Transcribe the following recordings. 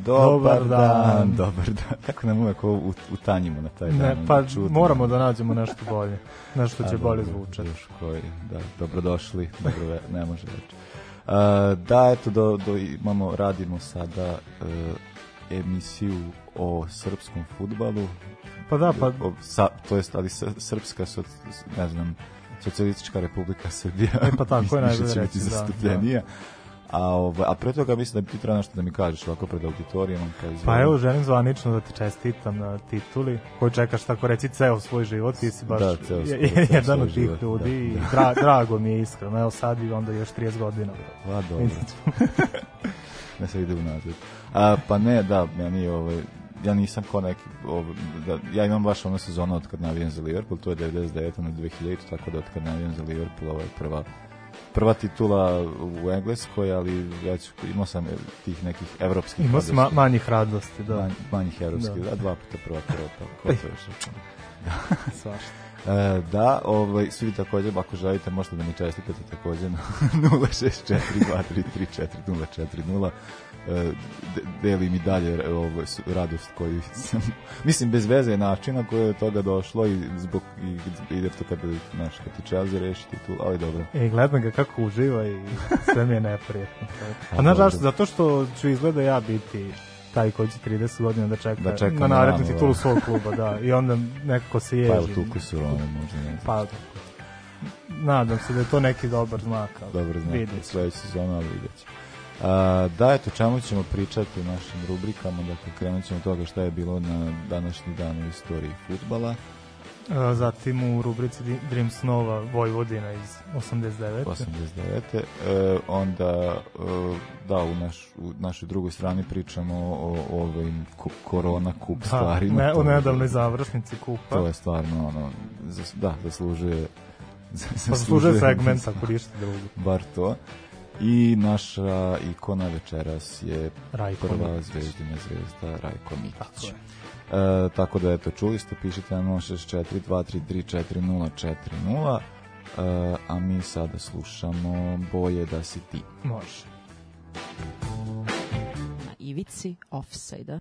Dobar dan, dobar dan. Kako nam uvek ovo utanjimo na taj Ne, dan? pa čudno. moramo da nađemo nešto bolje. Nešto će A, bolje zvučati. još koji, da, dobrodošli, dobro, ve- ne može reći. Uh, da, eto, do, do, imamo, radimo sada uh, emisiju o srpskom futbalu. Pa da, pa O, sa, to jest, ali srpska, so, ne znam, socijalistička republika Srbija. E, pa tako je Mislim najbolje reći, da, zastupljenija. A, ovaj, a pre toga mislim da bi ti trebao nešto da mi kažeš ovako pred auditorijom. Pa, Pa evo, želim zvanično da ti čestitam na tituli koju čekaš tako reći ceo svoj život, ti si baš Da, ceo je- svoj- je- ceo jedan od tih život, ljudi da, i da. dra, drago mi je iskreno, evo sad i onda još 30 godina. Pa dobro. ne se ide unazad. A, pa ne, da, meni je ovaj, ja nisam ko neki, ovaj, da, ja imam baš ono sezonu od kad navijam za Liverpool, to je 99. na 2000, tako da od kad navijam za Liverpool, ovo je prva prva titula u Engleskoj, ali već imao sam tih nekih evropskih Imao sam ma manjih radosti, da. Manj, manjih da. evropskih, da. da, dva puta prva Evropa. Ko to još? Da. Svašta. E, da, ovaj, svi takođe, ako želite, možete da mi čestite takođe na 064 233 040 E, deli mi dalje e, ovo, radost koju sam, mislim bez veze načina koje je toga došlo i zbog i, ide to tebe znaš, kad ti čazi rešiti tu, ali dobro. E, gledam ga kako uživa i sve mi je neprijatno. A znaš zašto? Zato što ću izgleda ja biti taj koji će 30 godina da čeka, da čeka na narednu titulu da. svog kluba, da. I onda nekako se ježi. Pa evo, tuku su rome, možda ne znam. Pa, nadam se da je to neki dobar znak. Dobar znak, sledeća sezona, ali vidjet ćemo. A, da, eto, čemu ćemo pričati u našim rubrikama, dakle, krenut ćemo toga šta je bilo na današnji dan u istoriji futbala. A, Zatim u rubrici Di- Dreams Nova Vojvodina iz 89. 89. E, onda, e, da, u, naš, u našoj drugoj strani pričamo o, o ovim korona kup Da, stvarima. ne, je- nedelnoj završnici kupa. To je stvarno, ono, zas, da, zaslužuje, pa zaslužuje segment ako ništa drugo. bar to. I naša ikona večeras je Rajko prva Mitić. zvezdina zvezda Rajko Mitić. Tako je. E, tako da eto, čuli ste, pišite na 064 233 4040 e, a mi sada slušamo Boje da si ti. Može. Na ivici offside-a.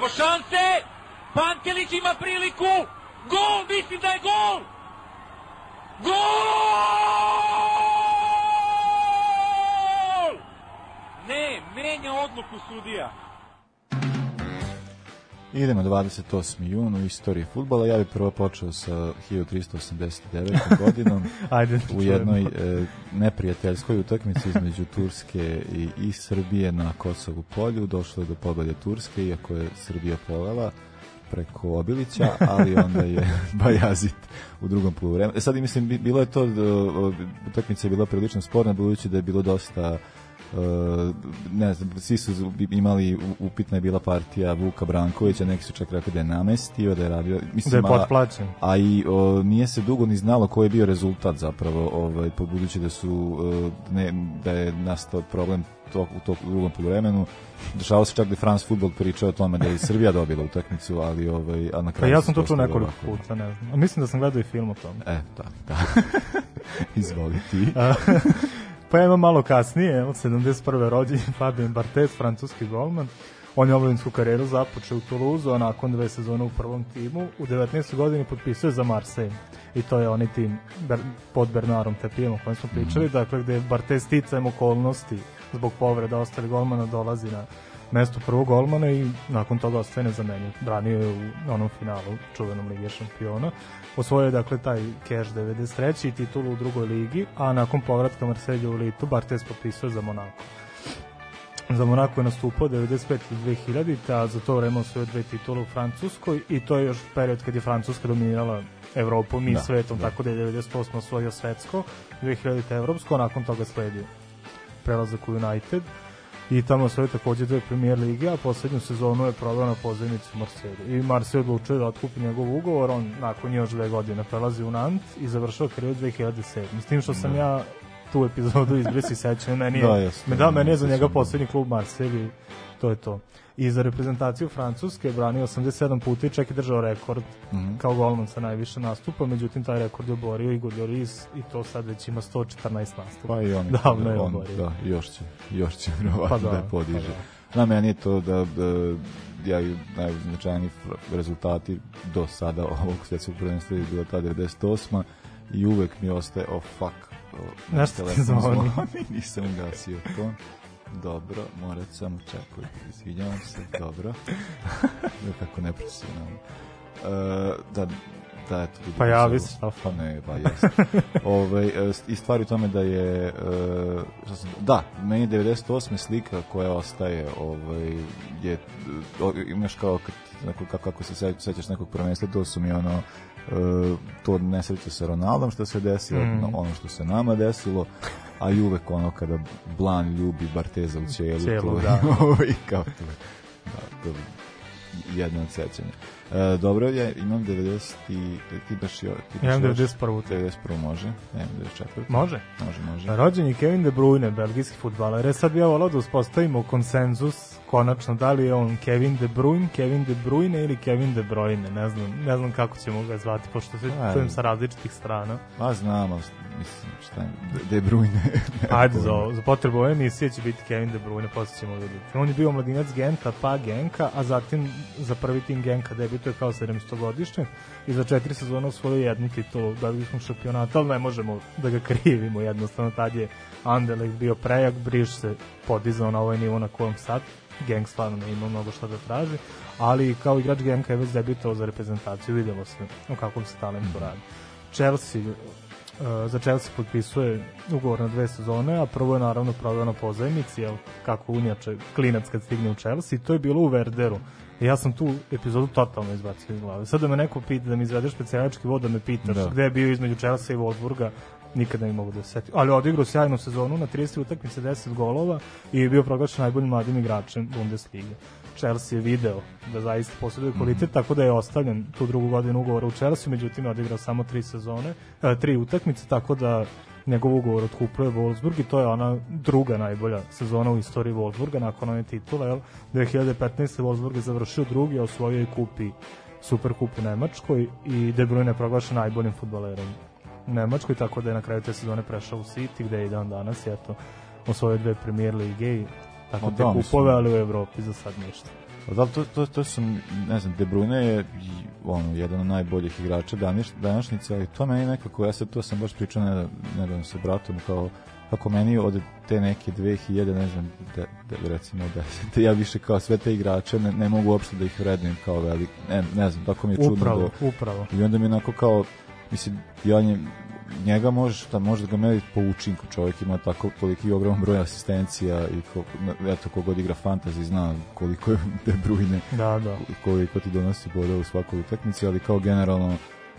Evo šanse! Pantelić ima priliku! Gol! Mislim da je gol! Idemo 28. jun u istoriji futbala. Ja bih prvo počeo sa 1389. godinom Ajde, u čujemo. jednoj e, neprijateljskoj utakmici između Turske i, i Srbije na Kosovu polju. Došlo je do pobede Turske, iako je Srbija povela preko Obilića, ali onda je Bajazit u drugom poluvremenu. E sad mislim, bi- bilo je to, e, utakmica je bila prilično sporna, budući da je bilo dosta Uh, ne znam, svi su imali, upitna je bila partija Vuka Brankovića, neki su čak rekli da je namestio, da je radio, mislim, Da je a- potplaćen. a i o, nije se dugo ni znalo koji je bio rezultat zapravo, ovaj, po budući da su ne, da je nastao problem to, u tog drugom poluvremenu. Dešavalo se čak da je France Football pričao o tome da je Srbija dobila utakmicu, ali ovaj, a na Pa kraju ja se sam to čuo nekoliko ovako. puta, ne znam. A mislim da sam gledao i film o tome. E, da, da. Izvoli ti. Pa ja imam malo kasnije, od 71. rođen Fabien Barthez, francuski golman. On je omladinsku karijeru započeo u Toulouse, a nakon dve sezone u prvom timu. U 19. godini potpisuje za Marseille. I to je onaj tim Ber, pod Bernarom Tepijem o kojem smo pričali, dakle gde Barthez sticajem okolnosti zbog povreda ostali golmana dolazi na mesto prvog golmana i nakon toga ostaje nezamenjen. Branio je u onom finalu čuvenom Lige šampiona. Osvojio je dakle taj cash 93. i titulu u drugoj ligi, a nakon povratka Marselja u Litu Barthez potpisao za Monako. Za Monako je nastupao 95. i 2000. a za to vreme osvojio dve titule u Francuskoj i to je još period kad je Francuska dominirala Evropom i Da, svetom, da. tako da je 98. osvojio svetsko, 2000. evropsko, a nakon toga sledio prelazak u United i tamo osvojio takođe dve premier lige, a poslednju sezonu je proveo na pozivnici u Marselju. I Marseille odlučuje da otkupi njegov ugovor, on nakon još dve godine prelazi u Nant i završava karijeru 2007. S tim što sam ja tu epizodu izbrisi sećam, meni je, Da, jesam. me da, meni je za njega da. poslednji klub Marseille i to je to. I za reprezentaciju Francuske branio 87 puta i čak i držao rekord Mhm. kao golman sa najviše nastupa, međutim taj rekord je oborio Igor Lloris i to sad već ima 114 nastupa. Pa i on, Davno je on oborio. da, još će, još će Pa da, da, je podiže. pa Na meni je to da, da ja i najznačajniji rezultati do sada ovog svjetskog prvenstva je bila ta 98 i uvek mi ostaje, oh fuck, oh, Nešto ti zvoni. nisam ugasio to. Dobro, morat samo čekaj, izvinjavam se, dobro. Kako neprofesionalno. Uh, da, da, eto. vidim Pa javi se. se, šta Pa ne, pa jeste. Ovaj e, i stvari u tome da je šta sam, da, meni je 98. slika koja ostaje ovaj je imaš kao kad, neko, kako, kako se se- sećaš nekog prvenstva, to su mi ono e, to nesreće sa Ronaldom što se desilo, no, ono što se nama desilo, a i uvek ono kada Blan ljubi Barteza u ćelu, Ćelu, to da. ovaj, kao to, da, to je jedno od sećanja. E, dobro, ja imam 90 i ti baš jo, ti baš Ja imam još- 91. 91 može, ne, 94. Može. Može, može. Rođen je Kevin De Bruyne, belgijski futbaler. E sad bi ja volao da uspostavimo konsenzus konačno da li je on Kevin De Bruyne, Kevin De Bruyne ili Kevin De Bruyne. Ne znam, ne znam kako ćemo ga zvati, pošto se Ajde. čujem sa različitih strana. Ma znam, mislim, šta je, De- Bruyne. Ajde, za, za potrebu ove emisije će biti Kevin De Bruyne, posle ćemo vidjeti. On je bio mladinac Genta, pa Genka, a zatim za prvi tim Genka debituje kao 700-godišnjak i za četiri sezona osvojio jednu titulu belgijskog šampionata, ali ne možemo da ga krivimo, jednostavno tad je Anderlecht bio prejak, Briš se podizao na ovaj nivo na kojem sad, Genk stvarno ne ima mnogo šta da traži, ali kao igrač Genka je već debitovao za reprezentaciju, videlo se o kakvom se talentu radi. Chelsea Uh, za Chelsea potpisuje ugovor na dve sezone, a prvo je naravno proveo na pozajmici, jel, kako unjače klinac kad stigne u Chelsea, to je bilo u Verderu. Ja sam tu epizodu totalno izbacio iz glave. Sad da me neko pita, da mi izvedeš specijalički vod, da me pitaš Da. gde je bio između Chelsea i Wolfsburga, nikada ne mogu da se setim. Ali odigrao sjajnu sezonu na 30 utakmice 10 golova i je bio proglašen najboljim mladim igračem Bundeslige. Chelsea je video da zaista posjeduje kvalitet, tako da je ostavljen tu drugu godinu ugovora u Chelsea, međutim je odigrao samo tri sezone, e, tri utakmice, tako da njegov ugovor otkupuje Wolfsburg i to je ona druga najbolja sezona u istoriji Wolfsburga nakon one titule. Jel? 2015. Wolfsburg je završio drugi, a osvojio i kupi Superkup u Nemačkoj i De Bruyne je proglašen najboljim futbalerom u Nemačkoj, tako da je na kraju te sezone prešao u City, gde je i dan danas, i eto, osvojio dve premier lige i tako te da, kupove, ali u Evropi za sad ništa. Da, to, to, to sam, ne znam, De Bruyne je i, ono, jedan od najboljih igrača današ, današnjice, ali to meni nekako, ja sad to sam baš pričao nedavno, nedavno sa bratom, kao kako meni od te neke 2000, ne znam, de, de, recimo 10, ja više kao sve te igrače ne, ne mogu uopšte da ih vrednujem kao velik, ne, ne znam, tako mi je čudno. Upravo, da, upravo. I onda mi je onako kao, mislim, ja nje, njega možeš, da možeš da ga meriti po učinku, čovjek ima tako toliki ogroman broj asistencija i ko, eto kogod igra fantasy zna koliko je De Bruyne, Da, da. koliko ti donosi boda u svakoj utakmici, ali kao generalno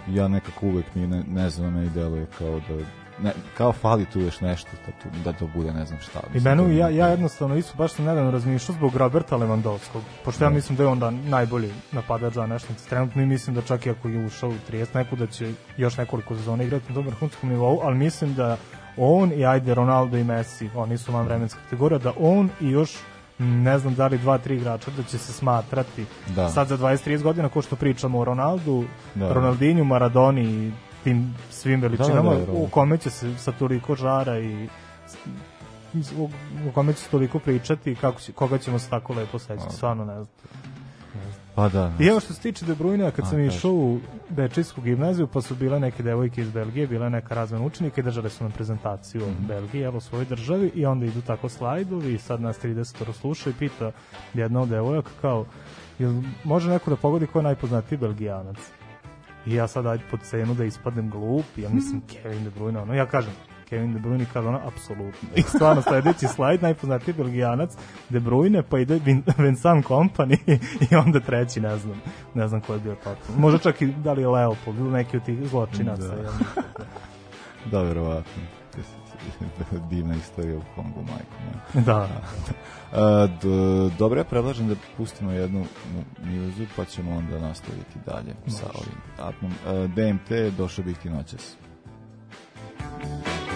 ja nekako uvek mi ne, ne znam, meni deluje kao da ne, kao fali tu još nešto da, tu, da to bude ne znam šta. I Mislim, to ja, ja jednostavno isto baš sam nedavno razmišljao zbog Roberta Lewandowskog, pošto ja Da. mislim da je onda najbolji napadač za nešnice. Trenutno i mislim da čak i ako je ušao u 30 neku da će još nekoliko sezona igrati na tom vrhunskom nivou, ali mislim da on i ajde Ronaldo i Messi, oni su van vremenska kategorija, da on i još ne znam da li dva, tri igrača da će se smatrati Da. sad za 20-30 godina ko što pričamo o Ronaldu, Da. Ronaldinju, Maradoni i tim svim veličinama Da, da, da, da. u kome će se sa toliko žara i u, u kome će se toliko pričati kako će, koga ćemo se tako lepo sećati, stvarno ne znam. Pa da. I evo što se tiče De Bruyne, kad A, sam išao u Bečijsku gimnaziju, pa su bile neke devojke iz Belgije, bila je neka razmena učenika i držale su nam prezentaciju Mhm. o Belgiji, evo svojoj državi i onda idu tako slajdovi i sad nas 30 sluša i pita jedna od devojaka kao, jel može neko da pogodi ko je najpoznatiji belgijanac? I ja sad ajde po cenu da ispadnem glup, ja mislim Kevin De Bruyne, ono ja kažem Kevin De Bruyne kaže ono apsolutno. I stvarno sledeći slajd najpoznatiji belgijanac De Bruyne, pa ide Vin, Vincent Company i onda treći, ne znam, ne znam ko je bio totalno. Možda čak i da li je Leopold ili neki od tih zločinaca. Da. jel? Da, verovatno. Divna istorija u Kongu, majko. moja. Da. A, d, dobro, ja predlažem da pustimo jednu mu- muzu, pa ćemo onda nastaviti dalje sa ovim atmom. A, DMT, došao bih ti noćas. Ako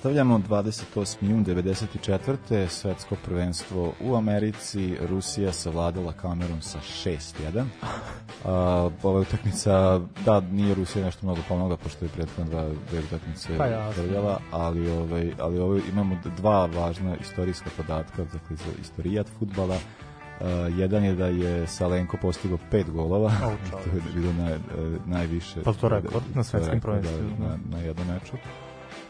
Nastavljamo 28. jun 94. svetsko prvenstvo u Americi. Rusija savladala kamerom sa 6-1. Uh, ova utakmica, da, nije Rusija nešto mnogo pomogla, pošto je prethodno dva, dve utakmice Pa ali, ovaj, ali ovaj, imamo dva važna istorijska podatka, dakle, za istorijat futbala. Uh, jedan je da je Salenko postigao pet golova, čovječe. to je bilo naj, e, najviše. Pa to rekord na svetskim rekord, prvenstvima. Da, na, na jednom meču.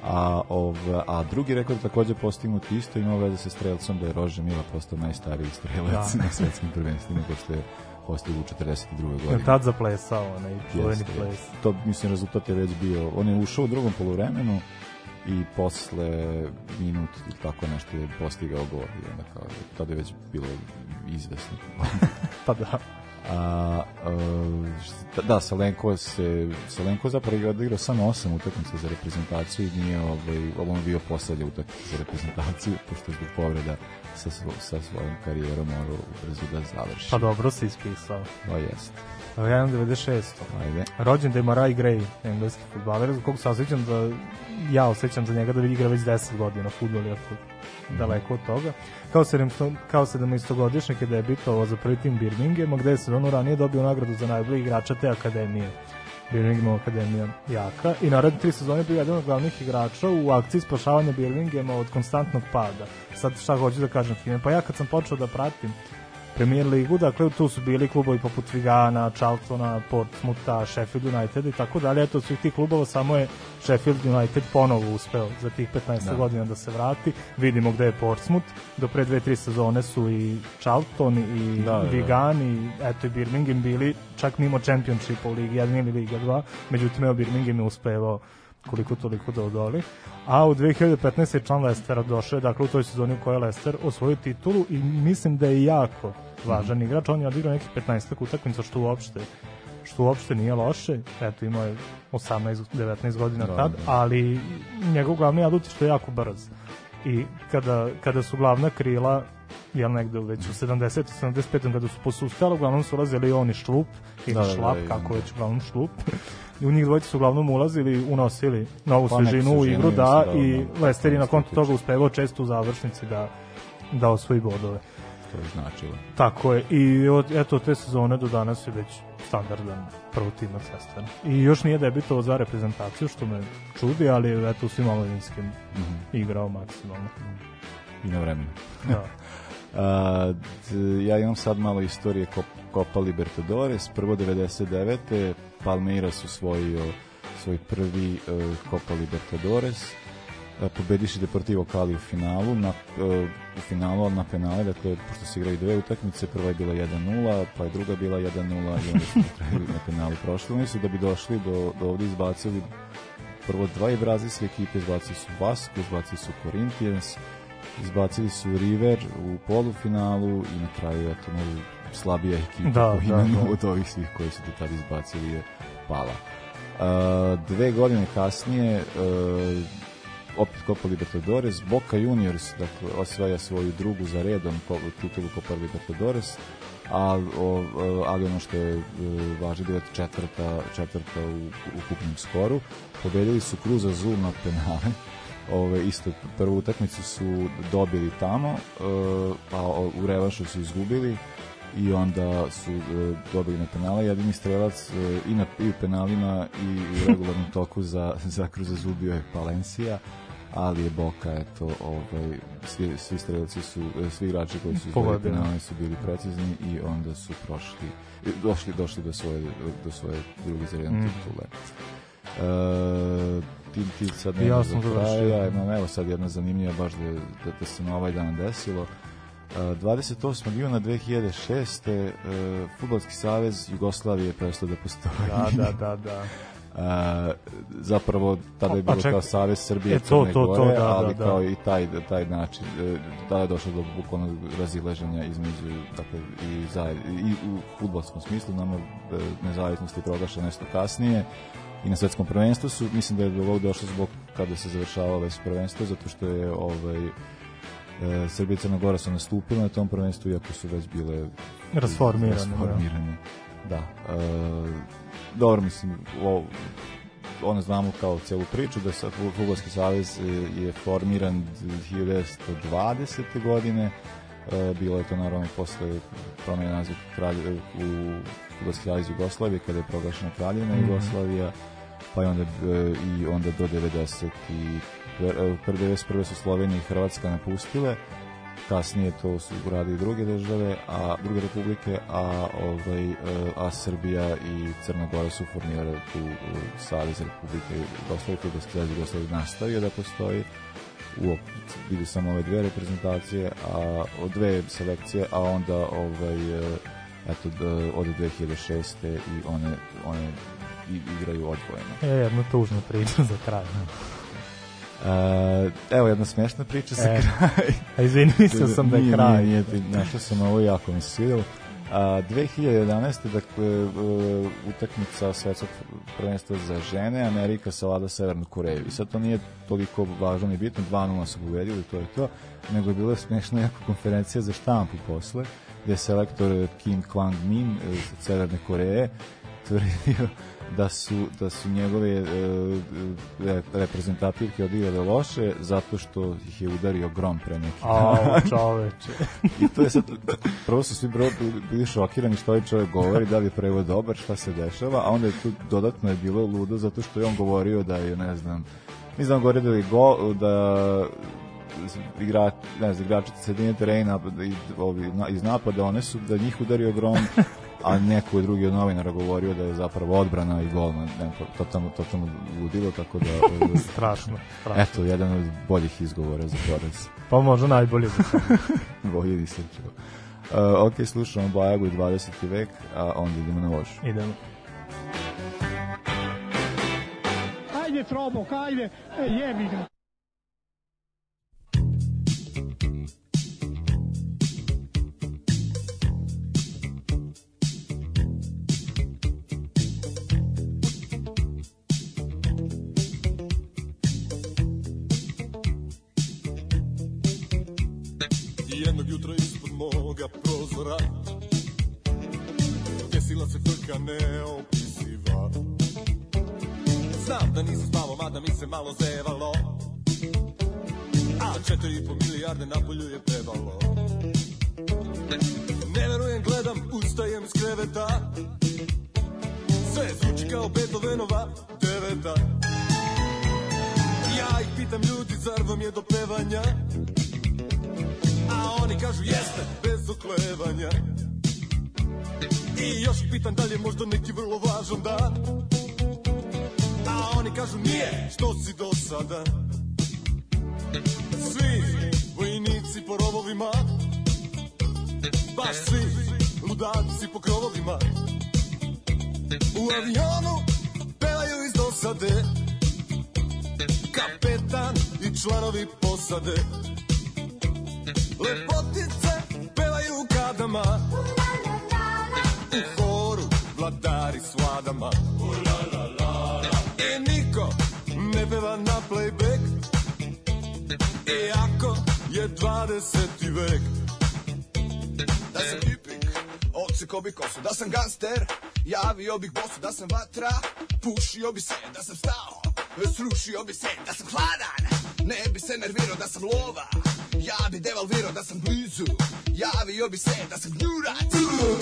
A, ov, a drugi rekord takođe postignut isto ima veze sa strelcom da je Rože Mila postao najstariji strelac Da. na svetskim prvenstvima pošto je postigao u 42. Je godini. tad zaplesao onaj čuveni ples. To, mislim, rezultat je već bio, on je ušao u drugom poluvremenu i posle minut ili tako nešto je postigao gol i onda kao, tada je već bilo izvesno. Pa da. A, šta- da, Salenko se Salenko zapravo je odigrao samo osam utakmica za reprezentaciju i nije ovaj, ovo mu bio poslednja utakmica za reprezentaciju, pošto je zbog povreda sa, svo, sa svojom karijerom morao brzo da završi. Pa dobro si ispisao. O, jest. Ja imam 96. Ajde. Rođen je Maraj Gray, engleski futbaler, za kog se osjećam da ja osjećam za njega da igra već 10 godina futbol, iako daleko od toga. Kao, 17, kao 17-godišnjak je debitovao za prvi tim Birminghama, gde je sezonu ranije dobio nagradu za najbolji igrača te akademije. Birmingham akademija jaka i naredne tri sezone bio jedan od glavnih igrača u akciji spašavanja Birminghama od konstantnog pada. Sad šta hoću da kažem time? Pa ja kad sam počeo da pratim Premier ligu, dakle tu su bili klubovi poput Vigana, Charltona, Portsmoutha, Sheffield United i tako dalje, eto svih tih klubova samo je Sheffield United ponovo uspeo za tih 15 Da. godina da se vrati, vidimo gde je Portsmouth, do pre dve, tri sezone su i Charlton i Da, da, da. Vigan i eto i Birmingham bili čak mimo Championshipa u Ligi 1 ili Liga 2, međutim evo Birmingham je uspevao koliko toliko da odoli. A u 2015. je član Lestera došao, dakle u toj sezoni u kojoj je Lester osvojio titulu i mislim da je jako važan igrač. On je odigrao nekih 15 utakmica što uopšte što uopšte nije loše. Eto imao je 18-19 godina Da, tad, da. ali njegov glavni adut je što je jako brz. I kada, kada su glavna krila jel negde već u 70 75 kada su posustala, uglavnom su ulazili on i Šlup ili Da, da, da, Šlap, i- kako već uglavnom Šlup. U njih dvojica su uglavnom ulazili, unosili novu Pa, svežinu u igru, da, da, i da, Lester je na kontu toga uspevao često u završnici da, da osvoji bodove. To je značilo. Tako je, i od, eto, te sezone do danas je već standardan prvo timac Lestera. I još nije debitovao za reprezentaciju, što me čudi, ali eto u svim omladinskim Mhm. igrao maksimalno. I na vremenu. Da. A, ja imam sad malo istorije Copa Libertadores. Prvo 99. Palmeiras osvojio svoj prvi uh, Copa Libertadores. Uh, pobediši Deportivo Cali u finalu, na, uh, u finalu na penale, dakle, pošto se igraju dve utakmice, prva je bila 1-0, pa je druga bila 1-0 i onda na kraju na penalu prošli. Oni su da bi došli do, do ovde izbacili prvo dva i brazilske ekipe, izbacili su Vasco, izbacili su Corinthians, izbacili su River u polufinalu i na kraju eto možda slabija ekipa Da, po da, da. od ovih svih koji su do tada izbacili je pala. Uh, dve godine kasnije uh, opet Copa Libertadores, Boca Juniors dakle, osvaja svoju drugu za redom titulu Copa Libertadores, a, o, ali ono što je e, važno bila je četvrta, četvrta u ukupnom skoru. Pobedili su Cruz Azul na penale, Ove, isto prvu utakmicu su dobili tamo, a o- u revanšu su izgubili i onda su e, dobili na penale. Jedini strelac e, i, na, i u penalima i u regularnom toku za, za Cruz Azul bio je Palencia, ali je Boka, eto, ovaj, svi, svi strelci su, e, svi igrači koji su Pogodili. penale su bili precizni i onda su prošli, došli, došli do svoje, do svoje druge zredne Mm. titule. E, ti, ti sad Ja nema sam za kraj, ja imam evo sad jedna zanimljiva baš da, da, da se na ovaj dan desilo. E, 28. juna 2006. E, Futbolski savez Jugoslavije prestao da postoji. Da, da, da, da. E, zapravo tada je Pa bilo čekaj. kao Savez Srbije E, to, to, to, Gore, da, ali da, kao da. i taj, taj način, tada je došlo do bukvalnog razileženja između dakle, i, za, i u futbolskom smislu, nama nezavisnost je proglašena nešto kasnije i na svetskom prvenstvu su, mislim da je do ovog došlo zbog kada se završavalo već prvenstvo, zato što je ovaj, e, Srbija i Crna Gora su nastupili na tom prvenstvu, iako su već bile Rasformirane, da. rasformirane. Da. E, dobro, mislim, o, ono znamo kao celu priču da sa Fudbalski savez je formiran 1920. godine E, bilo je to naravno posle promjene naziva kralje, u Fudbalski savez Jugoslavije kada je proglašena kraljevina Mhm. Jugoslavija pa je onda e, i onda do 90 i e, prve 91. su Slovenija i Hrvatska napustile kasnije to su uradili druge države, a druge republike, a ovaj e, a Srbija i Crna Gora su formirale tu Savez Republike Jugoslavije, Fudbalski savez Jugoslavije nastavio da postoji u vidu samo ove dve reprezentacije, a dve selekcije, a onda ovaj eto od 2006. i one one i- igraju odvojeno. E, jedna tužna priča za kraj. E, evo jedna smešna priča za E, kraj. A izvini, mislio sam da je Nije, kraj. Nije, nije, našao sam ovo jako mi se svidjelo. A, 2011. dakle, e, utakmica svetskog prvenstva za žene, Amerika savlada Severnu Koreju. I sad to nije toliko važno ni bitno, 2-0 su pobedili, to je to, nego je bila smešna jako konferencija za štampu posle, gde je selektor Kim Kwang Min e, iz Severne Koreje tvrdio da su, da su njegove e, reprezentativke odigrale loše zato što ih je udario grom pre neki A, čoveče. I to je sad, prvo su svi bro, bili šokirani što ovaj čovjek govori, da li je prevod dobar, šta se dešava, a onda je tu dodatno je bilo ludo zato što je on govorio da je, ne znam, mi znam govorio da je go, da igra, ne znam, igrači sredine terena iz napada, one su da njih udario grom, a neko je drugi od novinara govorio da je zapravo odbrana i golman, ne, to, totalno, totalno ludilo, tako da, ovaj, Strašno, strašno. eto, jedan od boljih izgovora za poraz. Pa možda najbolje za kraj. Bolje se čuo. Uh, ok, slušamo Bajagu i 20. vek, a onda idemo na vožu. Idemo. Ajde, Trobok, ajde, e, jebi ga. Jutra ispod moga prozora. Desila se frka neopisiva. Znam da nisam spavao, mada mi se malo zevalo. A četiri i po milijarde na polju je pevalo Ne verujem, gledam, ustajem iz kreveta. Sve zvuči kao Beethovenova deveta Ja ih pitam ljudi, zar vam je do pevanja? Oni kažu jeste, bez oklevanja. I još pitan da li je možda neki vrlo važan dan? A oni kažu nije, što si do sada? Svi vojnici po rovovima. Baš svi ludaci po krovovima. U avionu pevaju iz dosade. Kapetan i članovi posade Lepotice pevaju kadama U horu vladari s vladama. I niko ne peva na playback. Iako je 20. vek. Da sam tipik, odsekao bi kosu. Da sam gangster, javio bih bosu. Da sam vatra, pušio bi se. Da sam stao, srušio bi se. Da sam hladan, ne bi se nervirao. Da sam lova, ja bi devalvirao Da sam blizu, javio bi se Da sam gnjurac,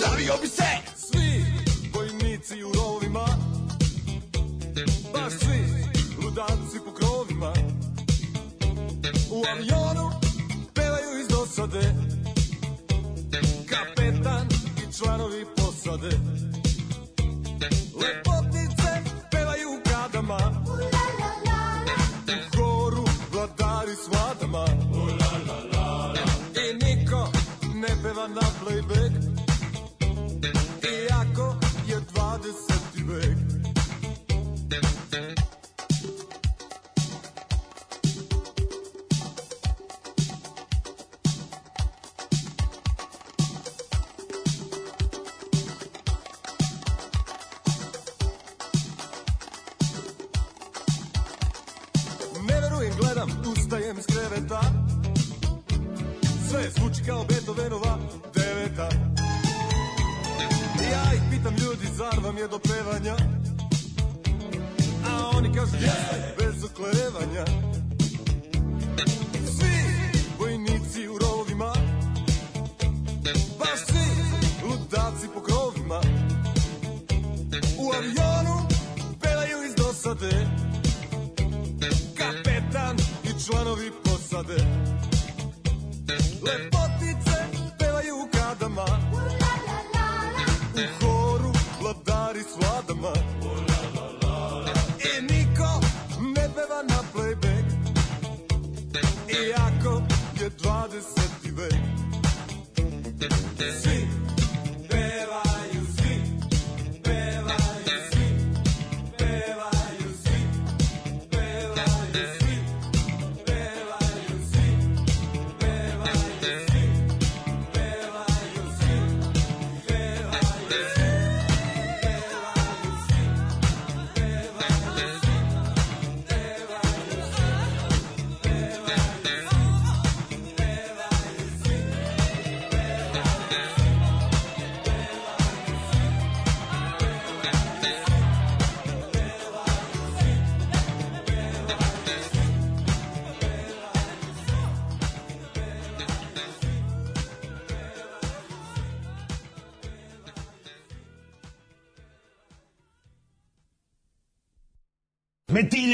davio bi se. Svi vojnici u rovima Baš svi ludaci po krovima. U avionu pevaju iz dosade. Kapetan i članovi posade. Lepotice pevaju u kadama U horu vladari s vladama ne peva na playback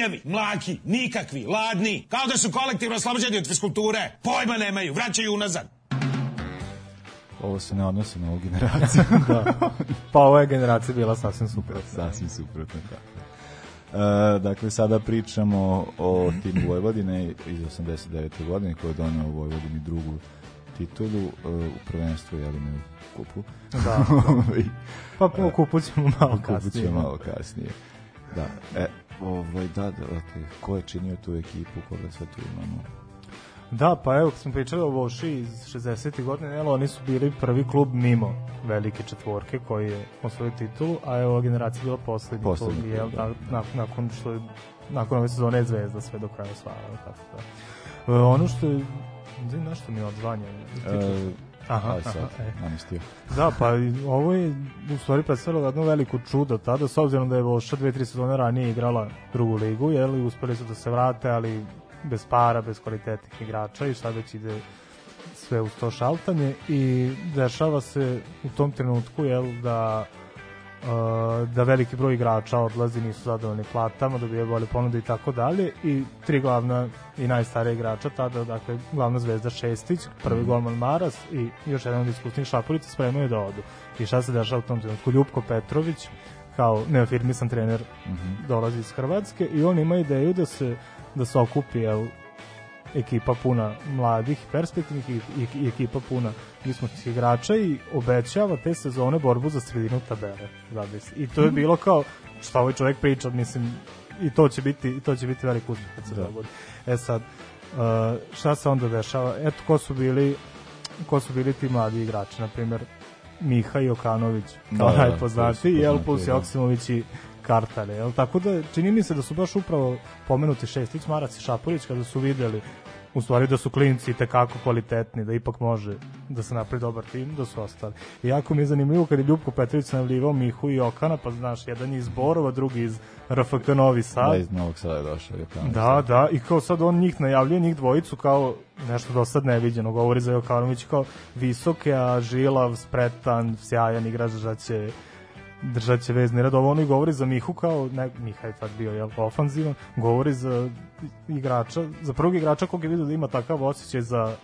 Metiljevi, mlaki, nikakvi, ladni, kao da su kolektivno oslobođeni od fiskulture. Pojma nemaju, vraćaju unazad. Ovo se ne odnosi na ovu generaciju. da. Pa ova je generacija bila sasvim super. Sasvim suprotno, tako. E, dakle, sada pričamo o timu Vojvodine iz 89. godine koji je donio Vojvodini drugu titulu e, u prvenstvu, jel ne u kupu. Da. pa po kupu ćemo malo kupu kasnije. ćemo malo kasnije. Da, e, ovaj, da, da, dakle, ko je činio tu ekipu, koga sad tu imamo? Da, pa evo, kad smo pričali o Voši iz 60. godine, jel, oni su bili prvi klub mimo velike četvorke koji je osvojio titulu, a evo, generacija je bila poslednji, Poslednji klub, jel, da. na, na, nakon što je nakon ove sezone je Zvezda sve do kraja osvajala, tako da. E, ono što je, da nešto mi je odzvanje. E, Aha, aj sad, aha, e. Da, pa ovo je u stvari predstavljalo jedno veliko čudo tada, s obzirom da je Voša dve, tri sezone ranije igrala drugu ligu, jel, i uspeli su da se vrate, ali bez para, bez kvalitetnih igrača i sad već ide sve uz to šaltanje i dešava se u tom trenutku, jel, da da veliki broj igrača odlazi, nisu zadovoljni platama, dobije bolje ponude i tako dalje i tri glavna i najstarija igrača tada, dakle glavna zvezda Šestić, prvi golman Maras i još jedan od iskusnih Šapurica spremaju da odu. I šta se dešava u tom trenutku? Ljupko Petrović kao neafirmisan trener dolazi iz Hrvatske i on ima ideju da se da se okupi jel, ekipa puna mladih, perspektivnih i, i, i ekipa puna iskusnih igrača i obećava te sezone borbu za sredinu tabele. Da, bi se- I to je bilo kao šta ovaj čovjek priča, mislim, i to će biti, i to će biti velik uspeh kad se Da. dogodi. E sad, uh, šta se onda dešava? Eto, ko su bili ko su bili ti mladi igrači, na primjer Miha Jokanović, kao Da, da, najpoznatiji, da. Joksimović i Kartale, jel? Tako da čini mi se da su baš upravo pomenuti Šestić, Marac i Šapurić kada su videli u stvari da su klinci tekako kvalitetni, da ipak može da se napravi dobar tim, da su ostali. I jako mi je zanimljivo kad je Ljubko Petrović najavljivao Mihu i Jokana, pa znaš, jedan je iz Borova, drugi iz RFK Novi Sad. Da, iz Novog Sada je došao. Jokanović. Da, da, i kao sad on njih najavljuje, njih dvojicu kao nešto do sad neviđeno, govori za Jokanović kao visoke, a žilav, spretan, sjajan igrač, držat će držat će vezni red. Ovo ono i govori za Mihu kao, ne, Miha je tad bio jel, ofanzivan, govori za igrača, za prvog igrača kog je vidio da ima takav osjećaj za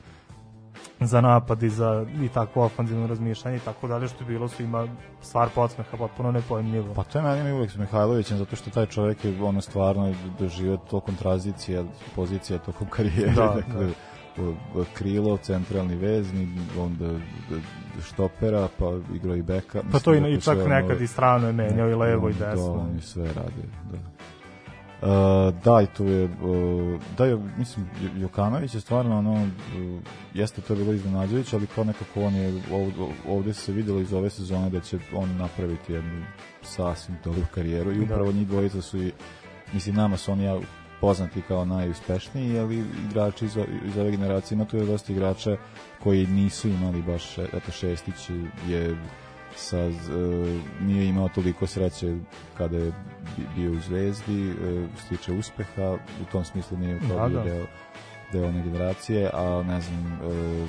za napad i za i takvo ofanzivno razmišljanje i tako dalje što je bilo svima stvar podsmeha potpuno nepojmljivo. Pa to je meni uvek s Mihajlovićem, zato što taj čovjek je ono stvarno doživio tokom tranzicija, pozicija tokom karijere, Da, dakle, o- krilo, centralni vezni, onda štopera, pa igrao i beka. Pa to i, Mislim, i čak ono- nekad i strano je menjao i levo i Da, desno. on je sve radio, da. Uh, da, i tu je, uh, da je, mislim, Jokanović je stvarno, ono, uh, jeste to bilo iznenađujuće, ali kao nekako on je, ovde, ovde se videlo iz ove sezone da će on napraviti jednu sasvim dobru karijeru i Da. upravo njih dvojica su i, mislim, nama su oni ja, poznati kao najuspešniji, ali igrači iz, iz ove generacije, ima tu je dosta igrača koji nisu imali baš, eto Šestić je sa e, nije imao toliko sreće kada je bi- bio u Zvezdi e, što se tiče uspeha u tom smislu nije kao Da, bio da. deo, deo one generacije a ne znam e,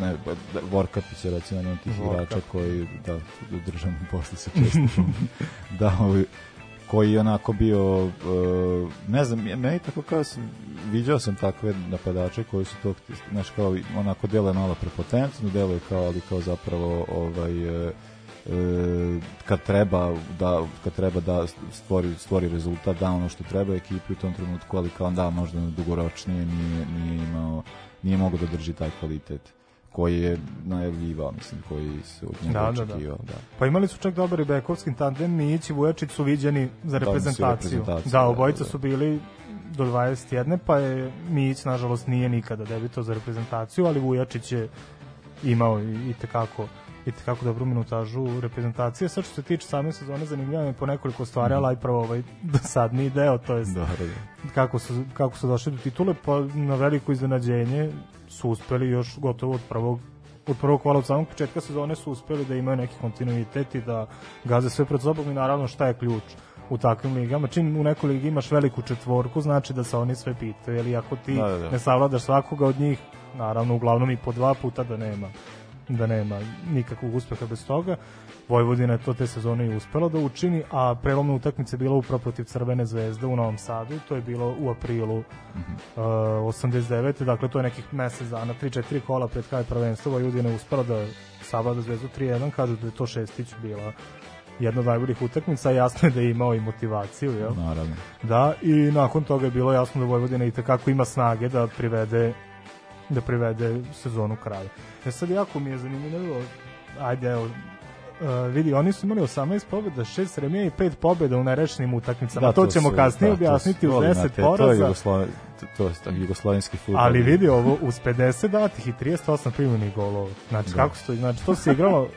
ne, da, Vorkapić je recimo jedan od tih Vorkap. igrača koji da, u državnom poslu se često da, ovaj, koji je onako bio e, ne znam, meni tako kao sam viđao sam takve napadače koji su to znaš kao onako dele malo prepotentno deluje kao ali kao zapravo ovaj e, kad treba da kad treba da stvori stvori rezultat da ono što treba ekipi u tom trenutku ali kao da možda dugoročnije nije, nije imao nije mogao da drži taj kvalitet koji je najavljivao, mislim, koji se od njega Da, da, da. očekivao. Da, Pa imali su čak dobar i bekovski tandem, Mijić i Vujačić su viđeni za Da, reprezentaciju. Da, da, obojica da. su bili do 21. pa je Mijić nažalost nije nikada debitao za reprezentaciju, ali Vujačić je imao i, i tekako i tekako dobru minutažu reprezentacije. Sad što se tiče same sezone, zanimljivo je po nekoliko stvari, ali prvo ovaj dosadniji deo, to je da, da. kako su, kako su došli do titule, pa na veliko iznenađenje su uspeli još gotovo od prvog od prvog kola od samog početka sezone su uspeli da imaju neki kontinuitet i da gaze sve pred sobom i naravno šta je ključ u takvim ligama. Čim u nekoj ligi imaš veliku četvorku, znači da se oni sve pitaju, jer ako ti Da, da, da. ne savladaš svakoga od njih, naravno uglavnom i po dva puta da nema da nema nikakvog uspeha bez toga. Vojvodina je to te sezone i uspela da učini, a prelomna utakmica je bila upravo protiv Crvene zvezde u Novom Sadu, to je bilo u aprilu Mhm. uh, 89. Dakle, to je nekih mesec dana, 3-4 kola pred kraj prvenstva, Vojvodina je uspela da savlada zvezdu 3-1, kažu da je to Šestić bila jedna od najboljih utakmica, jasno je da je imao i motivaciju, jel? Naravno. Da, i nakon toga je bilo jasno da Vojvodina i tekako ima snage da privede da privede sezonu kraju. E sad jako mi je zanimljivo, ajde evo, Uh, vidi, oni su imali 18 pobjeda, 6 remija i 5 pobjeda u nerešenim utakmicama. Da, to, ćemo su- kasnije da, to objasniti su- volim, 10 znate, To je, poraza. Jugoslo... to, to je jugoslovenski futbol. Ali vidi ovo, uz 50 datih i 38 primljenih golova. Znači, Da. kako se to, znači, to se igralo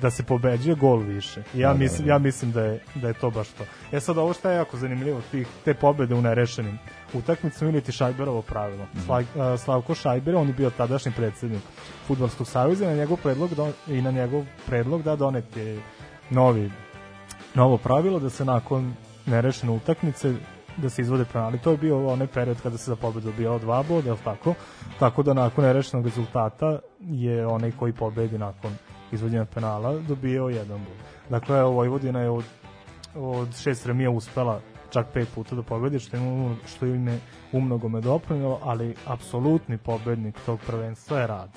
da se pobeđuje gol više. I Ja, Da, da, mislim, da. ja mislim da je, da je to baš to. E sad, ovo što je jako zanimljivo, tih, te pobede u nerešenim utakmicama ili ti Šajberovo pravilo. Sla, a, Slavko Šajber, on je bio tadašnji predsednik Futbolskog savjeza i na njegov predlog, don, i na njegov predlog da donet je novi novo pravilo da se nakon nerešene utakmice da se izvode penali. To je bio onaj period kada se za pobedu dobijao dva boda, je tako? Tako da nakon nerešenog rezultata je onaj koji pobedi nakon izvođenja penala dobijao jedan bod. Dakle, evo, Vojvodina je od, od šest remija uspela čak pet puta da pobedi, što im, što im je umnogome doprinilo, ali apsolutni pobednik tog prvenstva je rad.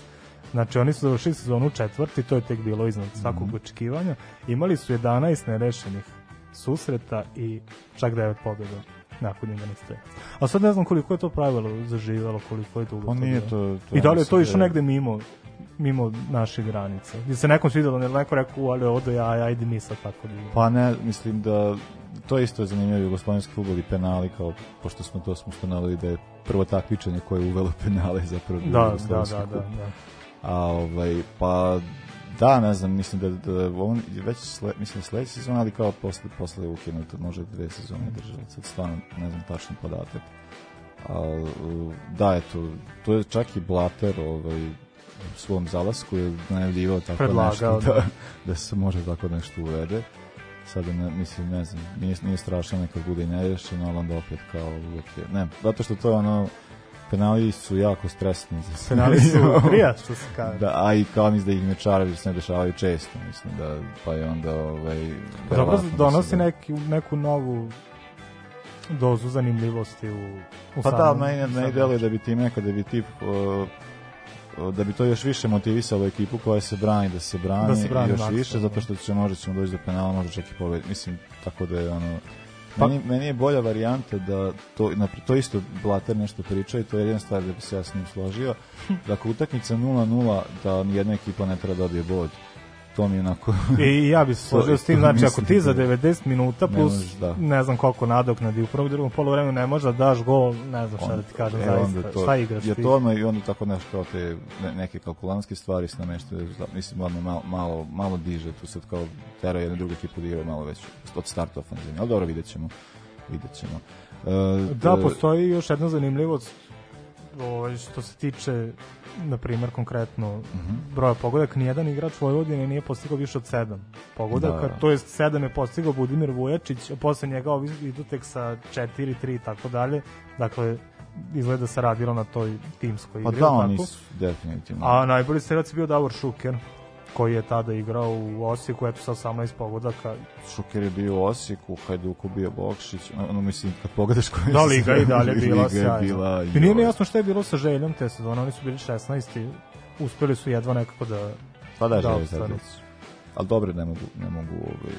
Znači, oni su završili sezonu četvrti, to je tek bilo iznad svakog očekivanja. Imali su 11 nerešenih susreta i čak 9 pobjeda nakon 11 strelaca. A sad ne znam koliko je to pravilo zaživelo, koliko je dugo Pa nije bilo. to... to I da li je to išlo da negde mimo mimo naših granica. Gdje se nekom svidelo, ne neko rekao, "U, ali odo ja, ajde mi sad tako da idemo." Pa ne, mislim da to isto je zanimljivo jugoslovenski futbol i penali kao pošto smo to smo ustanovili da je prvo takmičenje koje je uvelo penale zapravo Da, da, jugoslovenski da, da, da. A ovaj pa da, ne znam, mislim da, da on je već sle, mislim sledeća sezona, ali kao posle, posle je ukinuto, može dve sezone država, sad stvarno ne znam tačan podatak. A, da, eto, to je čak i Blater ovaj, svom zalasku je najavljivao tako Predlagao, nešto, da. da, da se može tako nešto uvede. Sada, ne, mislim, ne znam, nije, nije strašno nekad bude i nerešeno, ali onda opet kao uvijek je, ne, zato što to je ono, penali su jako stresni za sve. Penali su prija, što se kaže. Da, a i kao mislim da ih mečarevi se ne dešavaju često, mislim da, pa je onda, ovaj, Pa dobro, da donosi da- neki, neku novu dozu zanimljivosti u, u Pa da, samom- meni, meni samom- deluje da bi ti nekad, da bi ti uh, da bi to još više motivisalo ekipu koja se brani da se brani, Da se brani još maksimalno. više zato što će možda ćemo doći do penala možda čak i pobedi mislim tako da je ono Pa- meni, meni je bolja varijanta da to, napr- to isto Blater nešto priča i to je jedna stvar da bi se ja s njim složio da ako utakmica 0-0 da nijedna ekipa ne treba da dobije bod to mi onako I ja bih se složio s tim, znači ako ti za da- 90 minuta Ne plus možeš, da. ne znam koliko nadoknadi u prvom drugom poluvremenu ne možeš da daš gol, ne znam šta da ti kažem e, zaista, onda to, šta igraš je ti? to odmah i onda tako nešto kao te ne, neke kalkulantske stvari se nameštaju, za- mislim odmah malo, malo, malo diže tu sad kao tera jedne druge ekipu da igra malo već od starta ofenzivne, ali dobro vidjet ćemo vidjet ćemo. E, Da, e, postoji još jedna zanimljivost ovaj, što se tiče na primjer konkretno broja pogodaka, nijedan igrač Vojvodine nije postigao više od 7 pogodaka, Da, da. to jest 7 je postigao Budimir Vujačić, a posle njega ovi idu tek sa 4, 3 i tako dalje. Dakle, izgleda se radilo na toj timskoj Pa igri. da, jel oni su definitivno. A najbolji strelac je bio Davor Šuker, koji je tada igrao u Osijeku, eto sa 18 pogodaka. Šuker je bio u Osijeku, u Hajduku bio Bokšić, ono mislim, kad pogledaš koji Da, Liga i dalje bila je sjajna. I nije mi joj. jasno šta je bilo sa željom te sezone, oni su bili 16 uspeli su jedva nekako da Pa da, da zadnicu. Ali dobro, ne mogu, ne mogu ovaj,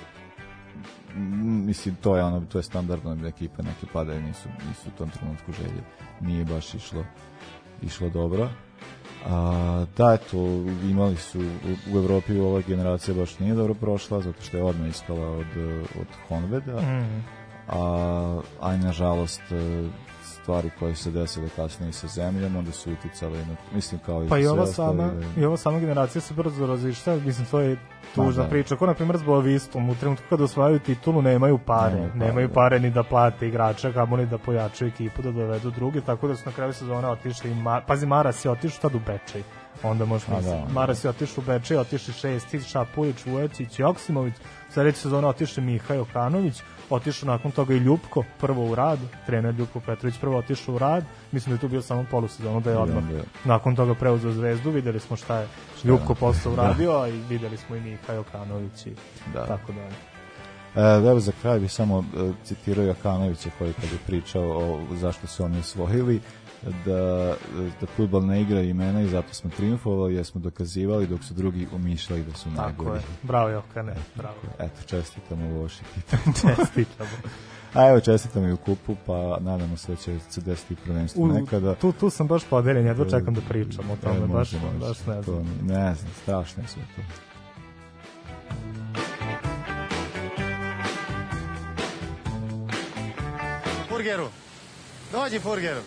mislim, to je ono, to je standardno da ekipe neke padaju, nisu, nisu u tom trenutku želje. Nije baš išlo, išlo dobro. A, da, eto, imali su, u, u Evropi ova generacija baš nije dobro prošla, zato što je odmah ispala od, od Honveda, Mm. a, a nažalost e, stvari koje se desile kasnije sa zemljom, onda su uticale na, mislim kao i Pa i ova sama, da- i ova sama generacija se brzo razišta, mislim to je tužna da. priča. Ko na primjer s Boavistom, u trenutku kada osvajaju titulu nemaju pare, Nemaju nemaju pare, pare, da. ni da plate igrača, kamoli da pojačaju ekipu, da dovedu druge, tako da su na kraju sezone otišli i Mar... Pazi, Maras je otišao tad u Bečej. Onda možeš A, misliti. da. Maras je otišao u Bečej, otišli Šestić, Šapulić, Vujecić, Joksimović, sledeće sezone otišli Miha Jokanović, otišao nakon toga i Ljupko, prvo u rad, trener Ljupko Petrović prvo otišao u rad, mislim da je tu bio samo polusezonu, da je I odmah onda je- nakon toga preuzeo zvezdu, videli smo šta je Ljupko posle uradio, a i videli smo i Miha Jokanović i Da. tako dalje. E, da evo za kraj bi samo e, citirao Jakanovića koji kad je pričao o zašto su oni osvojili da, da futbol ne igra imena i zato smo triumfovali jer smo dokazivali dok su drugi umišljali da su Tako najbolji. je. Bravo Jokane, bravo. Eto, čestitam u Washingtonu. Čestitamo. A evo, čestitam i u kupu, pa nadamo se da će se desiti prvenstvo U, nekada. tu, tu sam baš podeljen, jedva čekam da pričam o tome, E, baš, može, baš ne To znam. mi- Ne znam, strašno je sve to. Furgeru. Dođi Furgeru.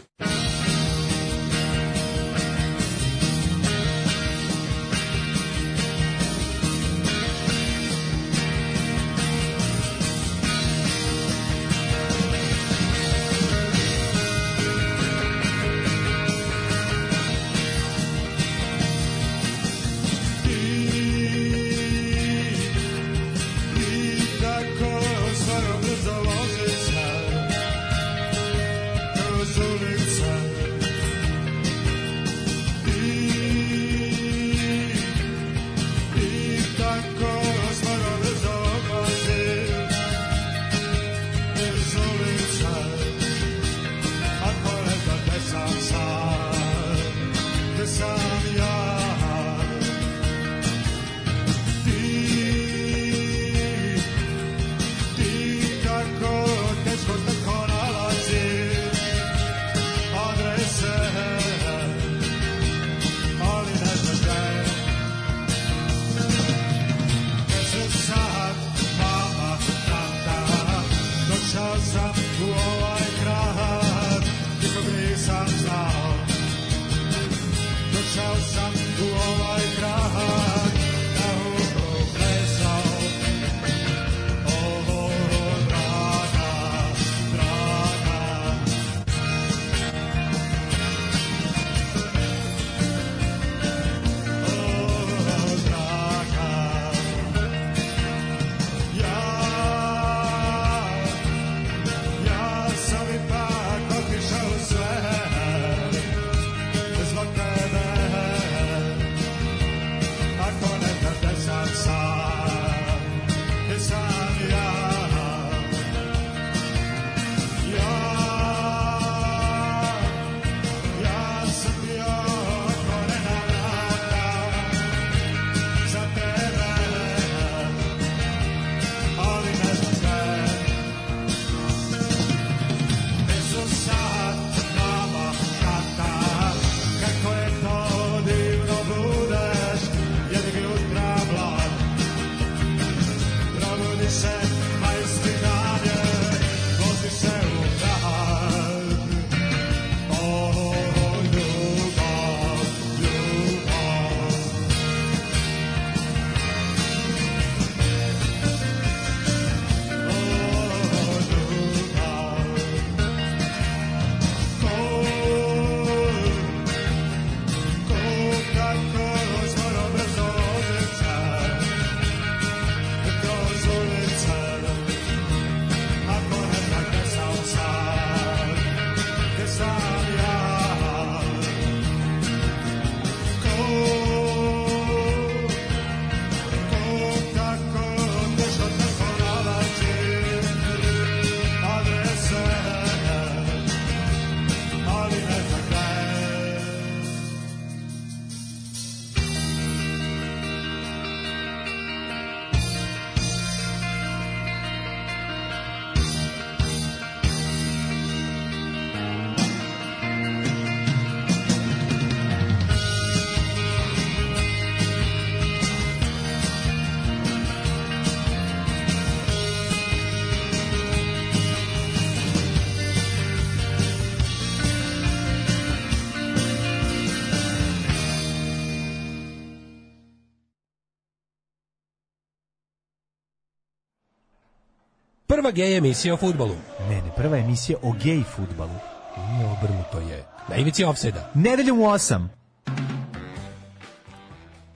Prva gej emisija o futbolu. Ne, ne, prva emisija o gej futbalu. Ne obrnuto je. Na ivici ofsajda. Nedeljom u 8.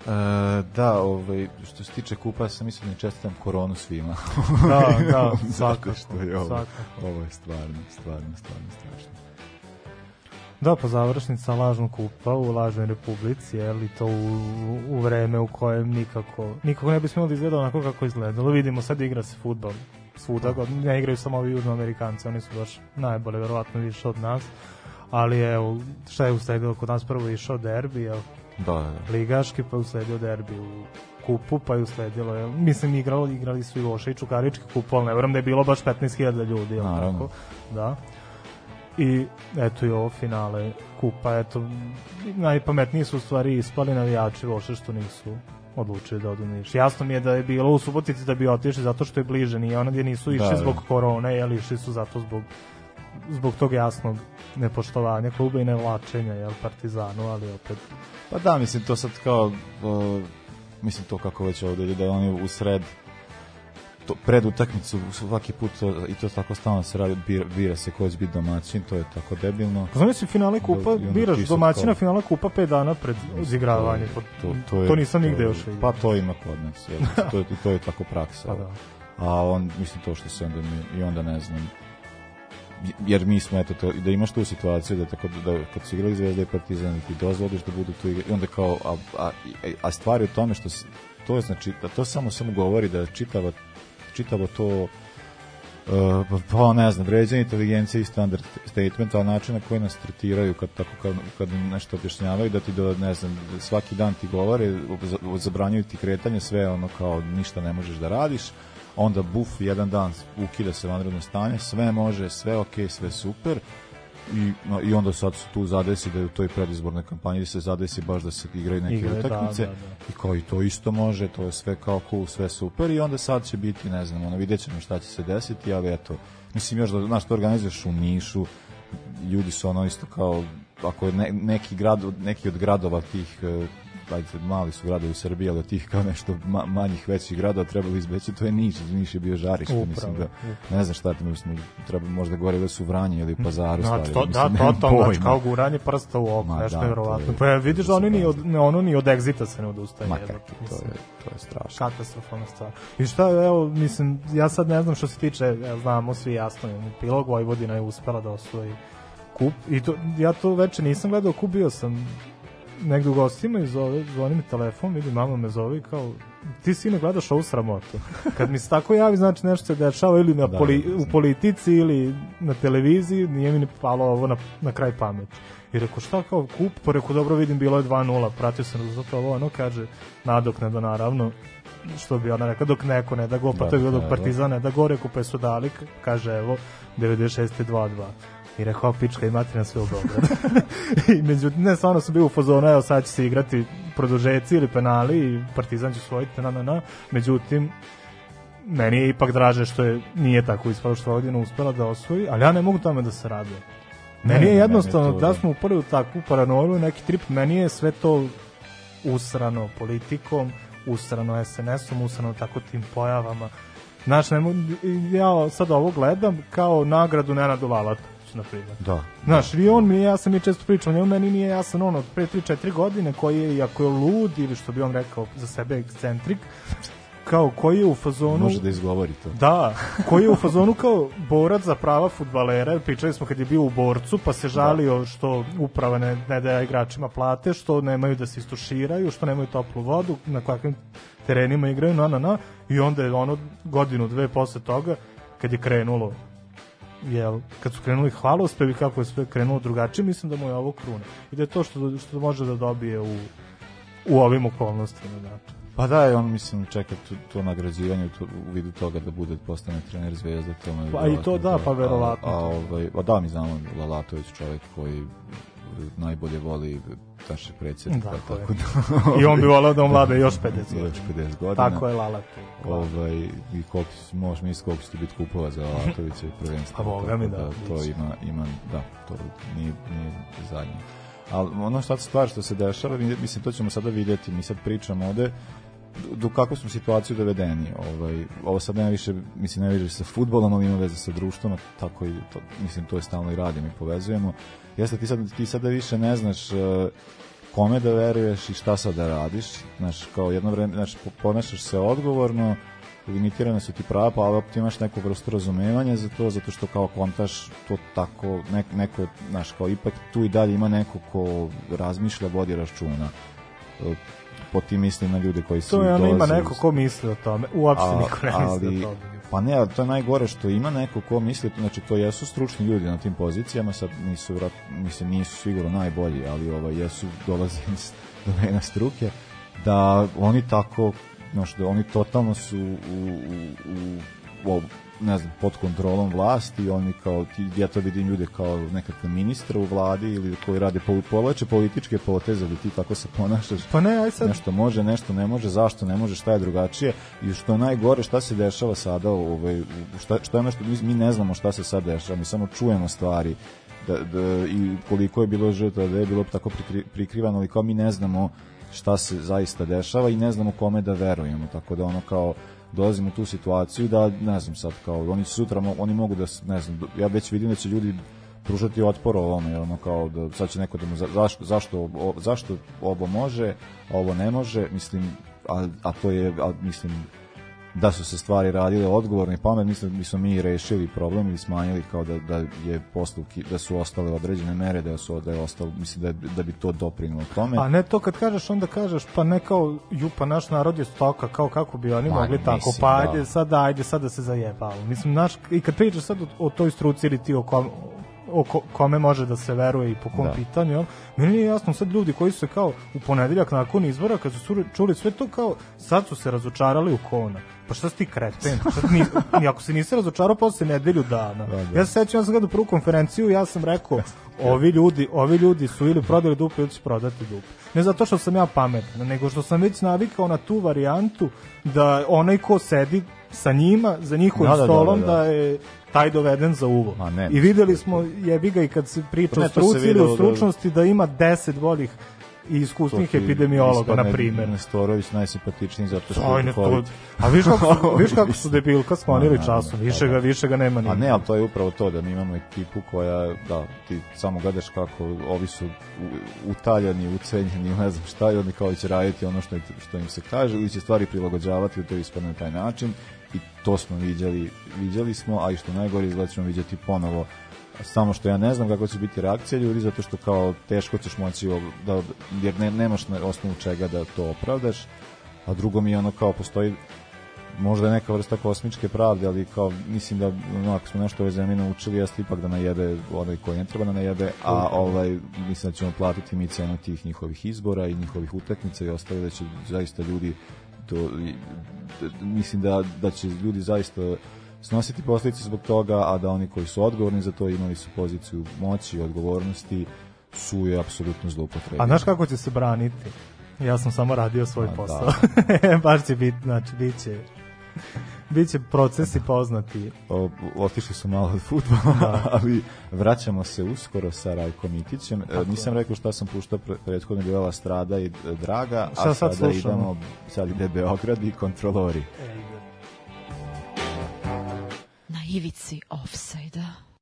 E, da, ovaj, što se tiče kupa, sam mislim da čestitam koronu svima. Da, da, svakako, što je ovo, svakako. ovo je stvarno, stvarno, stvarno strašno. Da, pa završnica lažnog kupa u lažnoj republici, je li to u, u vreme u kojem nikako, nikako ne bi smelo da izgleda onako kako izgledalo. Vidimo, sad igra se futbol svuda, ne igraju samo ovi južnoamerikanci, oni su baš najbolje, verovatno više od nas. Ali evo, šta je usledilo kod nas prvo išao derbi, jel? Da, da, da. ligaški, pa usledio derbi u kupu, pa je usledilo, jel, mislim, igralo, igrali su i Voša i Čukarički kup, ali ne vjerujem da je bilo baš 15.000 ljudi, jel Naravno. tako? Da. I eto i ovo finale kupa, eto, najpametniji su u stvari ispali navijači Voše što nisu odlučili da odu Niš. Jasno mi je da je bilo u Subotici da bi otišli zato što je bliže, nije ono gdje nisu išli Da, da. zbog korone, jel išli su zato zbog zbog tog jasnog nepoštovanja kluba i nevlačenja, jel, Partizanu, ali opet Pa da, mislim, to sad kao, uh, mislim to kako već ovdje ide, da oni u sred, to, pred utakmicu svaki put to, i to tako stalno se radi, bira, bira se ko će biti domaćin, to je tako debilno. Pa Znam si finale kupa, onda biraš domaćina kao- finala kupa 5 dana pred izigravanje. To, To, to, to, je, to nisam nigde još vidio. Pa to ima kod nas, jel? to, je, to je tako praksa. Pa da. A on, mislim, to što se onda mi, i onda ne znam, jer mi smo, eto, to, da imaš tu situaciju da, tako, da kad su igrali Zvezda i Partizan, ti dozvoliš da budu tu igre, i onda kao, a, a, a stvar je u tome što, s- to je znači, da to samo samo govori da čitava, čitavo to Uh, pa ne znam, vređanje inteligencije i standard statement, ali način na koji nas tretiraju kad, tako, kad, kad nešto objašnjavaju, da ti do, ne znam, svaki dan ti govore, za- zabranjuju ti kretanje, sve ono kao ništa ne možeš da radiš, onda buf, jedan dan ukida se vanredno stanje, sve može, sve ok, sve super, i, no, i onda sad su tu zadesi da je u toj predizbornoj kampanji se zadesi baš da se igraju neke Igre, da, utakmice da, da. i kao i to isto može, to je sve kao cool, sve super i onda sad će biti, ne znam, ono, vidjet ćemo šta će se desiti, ali eto, mislim još da, znaš, to organizuješ u Nišu, ljudi su ono isto kao, ako je ne, neki, grad, neki od gradova tih, e, ajde, mali su gradovi u Srbiji, ali od tih kao nešto ma, manjih, većih gradova trebalo izbeći, to je Niš, Niš je bio žarište, Upravo, mislim da, upravo. ne znam šta ti mislim, treba možda gore da su Vranje ili Pazaru Znači, stavili, to, da, mislim, to, nemam to, znači, kao guranje prsta u oko, Ma nešto da, nevjerovatno. je- Pa ja, vidiš da oni ni od, ne, ono ni od egzita se ne odustaje. Ma kakvi, to mislim. je, to je strašno. Katastrofalna stvar. I šta, evo, mislim, ja sad ne znam što se tiče, evo, znamo svi jasno, pilog Vojvodina je uspela da osvoji kup i to, ja to veče nisam gledao, kup bio sam negde u gostima i zove, zvoni mi telefon, vidi mama me zove i kao, ti sine gledaš ovu sramotu. Kad mi se tako javi, znači nešto se dešava ili na Da, poli, da, u politici ili na televiziji, nije mi ni palo ovo na, na kraj pameti. I rekao, šta kao kup? Pa rekao, dobro vidim, bilo je 2-0, pratio sam rezultat ovo, ono kaže, nadoknado naravno, što bi ona rekla, dok neko ne da go, pa Da, to je bilo dok da, Partizan ne da go, rekao, pa su dali, kaže, evo, 96. 2-2. I rekao, pička, imate na sve u Beogradu. I međutim, ne, stvarno sam bio u fazonu, evo sad će se igrati produžeci ili penali i Partizan će svojiti, na, na, na. Međutim, meni je ipak draže što je nije tako ispalo što je Vojvodina uspela da osvoji, ali ja ne mogu tome da se radujem. Meni je jednostavno, meni je da smo upali u takvu paranoju, neki trip, meni je sve to usrano politikom, usrano SNS-om, usrano tako tim pojavama. Znaš, ja sad ovo gledam kao nagradu Nenadu Na primjer. Da. Znaš, i on mi je jasan, mi često pričamo, njemu meni nije jasan on od pre 3-4 godine koji je, iako je lud, ili što bi on rekao za sebe ekscentrik, kao koji je u fazonu... Može da izgovori to. Da, koji je u fazonu kao borac za prava futbalera, pričali smo kad je bio u borcu, pa se žalio što uprava ne, ne daje igračima plate, što nemaju da se istuširaju, što nemaju toplu vodu, na kakvim terenima igraju, na, na, na, i onda je ono godinu, dve posle toga, kad je krenulo jel, kad su krenuli hvalospevi kako je sve krenulo drugačije, mislim da mu je ovo kruna. I da je to što, što može da dobije u, u ovim okolnostima. Znači. Pa da, i on mislim čeka to, to nagrađivanje u, to, u vidu toga da bude postane trener Zvezda, to me Pa i to da, pa verovatno A, a, ovaj, pa da, mi znamo Lalatović čovjek koji najbolje voli naše predsjednika. Tako je. tako da, I on bi volao da on vlada još 50 godina. Još 50 godina. Tako je Lala tu. Ovaj, I koliko, si- možeš misliti koliko će biti kupova za Lalatovića i prvenstvo. Pa boga mi da, To biće. ima, ima, da, to nije, nije zadnje. Ali ono šta stvar što se dešava, mi- mislim, to ćemo sada vidjeti. Mi sad pričamo ovde, do kakvu smo situaciju dovedeni. Ovaj, ovo sad nema više, mislim, ne više sa futbolom, ali ima veze sa društvom, tako i, to, mislim, to je stalno i radimo i povezujemo. Jeste, ti sad, ti sada više ne znaš uh, kome da veruješ i šta sad da radiš. Znaš, kao jedno vreme, znaš, po- ponašaš se odgovorno, limitirane su ti prava, pa ali opet imaš neku vrstu razumevanja za to, zato što kao kontaš to tako, nek, neko, znaš, kao ipak tu i dalje ima neko ko razmišlja, vodi računa. E, Po tim mislim na ljude koji su To je ono ima neko ko misli o tome. Uopšte A- niko ne misli ali- o tome. Pa ne, ali to je najgore što ima neko ko misli, znači to jesu stručni ljudi na tim pozicijama, sad nisu, mislim, nisu sigurno najbolji, ali ovaj, jesu, dolaze iz domena struke, da oni tako, znači da oni totalno su u, u, u, u ne znam, pod kontrolom vlasti, oni kao, ja to vidim ljude kao nekakve ministre u vladi ili koji rade, povlače političke poteze da ti tako se ponašaš. Pa ne, aj sad, Nešto može, nešto ne može, zašto ne može, šta je drugačije i što najgore, šta se dešava sada, ovaj, šta, šta je ono što mi, mi ne znamo šta se sad dešava, mi samo čujemo stvari da, da, i koliko je bilo žrtva, da je bilo tako prikri, prikrivano, ali kao mi ne znamo šta se zaista dešava i ne znamo kome da verujemo, tako da ono kao dolazimo u tu situaciju da, ne znam sad, kao oni sutra, oni mogu da, ne znam, ja već vidim da će ljudi pružati otpor ovome, jer ono kao da sad će neko da mu za, zašto, zašto, o, zašto ovo može, a ovo ne može, mislim, a, a to je, a, mislim, da su se stvari radile odgovorno i pamet, mislim da smo mi rešili problem i smanjili kao da, da je postupki, da su ostale određene mere, da su da je ostalo, mislim da, da bi to doprinulo tome. A ne to kad kažeš, onda kažeš, pa ne kao, ju, pa naš narod je stoka, kao kako bi oni Ma, mogli tako, mislim, pa da. ajde, sad ajde, sad da se zajebalo. Mislim, naš, i kad pričaš sad o, o toj struci ili ti o, kom, o ko- kome može da se veruje i po kom Da. pitanju, jel? meni nije jasno sad ljudi koji su se kao u ponedeljak nakon izbora, kad su čuli, sve to kao, sad su se razočarali u kona. Pa šta si ti kreten? Šta ti ni, ni ako se nisi razočarao posle nedelju dana. Da, da. Ja se sećam, ja sam gledao prvu konferenciju, ja sam rekao, ovi ljudi, ovi ljudi su ili prodali dupe ili će prodati dupe. Ne zato što sam ja pametan, nego što sam već navikao na tu varijantu da onaj ko sedi sa njima, za njihovim Da, da, da, stolom, da, da, da. je taj doveden za uvo. Ma ne, I videli smo, jebi ga i kad se priča Pa o struci ili o da- stručnosti, da ima deset boljih i iskusnih epidemiologa, na primjer. Nestorović najsimpatičniji zato što je COVID. a viš kako, su- viš kako su debilka sklonili časom, više ga, više ga nema ni. A ne, ali to je upravo to da mi imamo ekipu koja, da, ti samo gledaš kako ovi su u- utaljani, ucenjeni, ne znam šta i oni kao će raditi ono što, što im se kaže ili će stvari prilagođavati da to ispadne na taj način i to smo viđali, viđali smo, a i što najgore izgleda ćemo viđati ponovo. Samo što ja ne znam kako će biti reakcija ljudi zato što kao teško ćeš moći da, jer ne, nemaš na osnovu čega da to opravdaš. A drugo mi je ono kao postoji možda neka vrsta kosmičke pravde, ali kao mislim da ono, ako smo nešto ove zemlje naučili, jeste ipak da najede onaj koji ne treba da najede, a ovaj, mislim da ćemo platiti mi cenu tih njihovih izbora i njihovih utakmica i ostalo da će zaista ljudi to, mislim da, da će ljudi zaista snositi posljedice zbog toga, a da oni koji su odgovorni za to imali su poziciju moći i odgovornosti su je apsolutno zloupotrebili. A znaš kako će se braniti? Ja sam samo radio svoj Ma, posao. Baš će biti, znači, bit će, bit će procesi poznati. O, otišli su malo od futbola, ali vraćamo se uskoro sa Rajkom Mitićem. E, nisam rekao šta sam puštao pre, prethodno je bila Strada i e, Draga, Šta a sad sada slušamo? idemo, sad ide Beograd i kontrolori. Na ivici offside-a.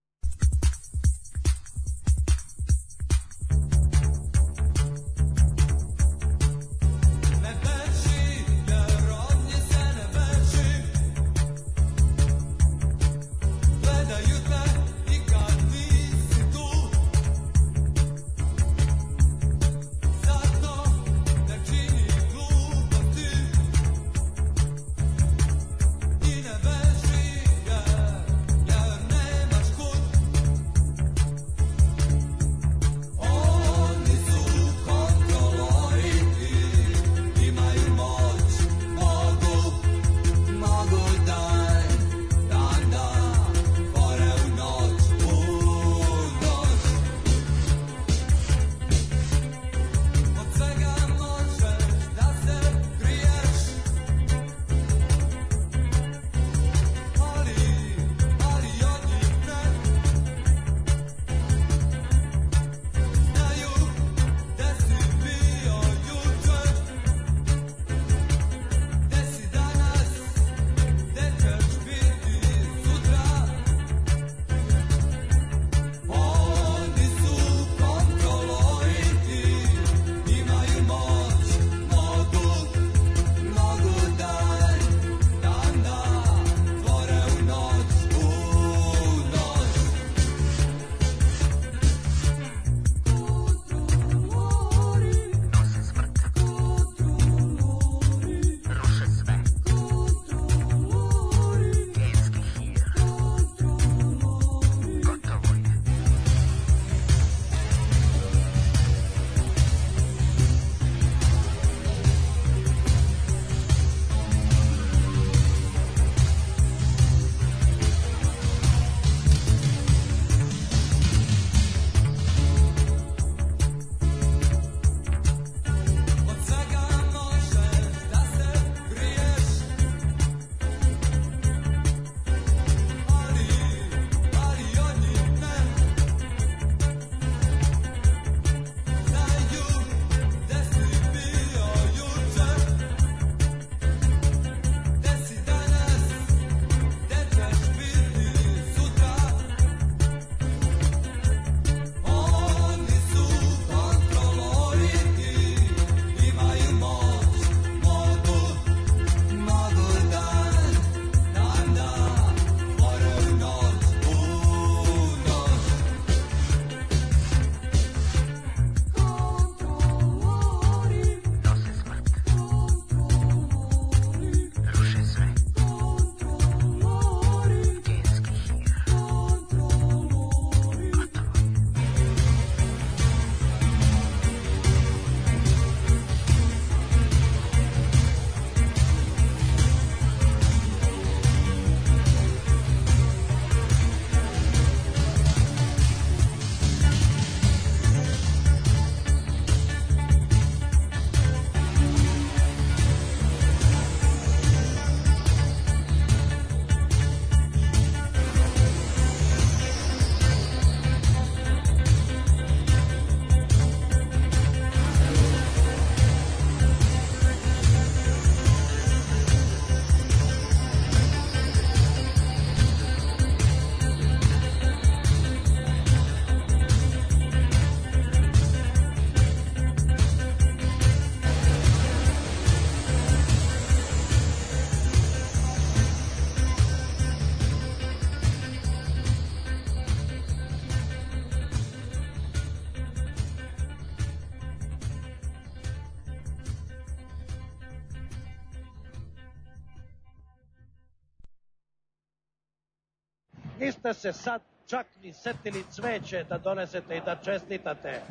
Niste se sad čak ni setili cveće da donesete i da čestitate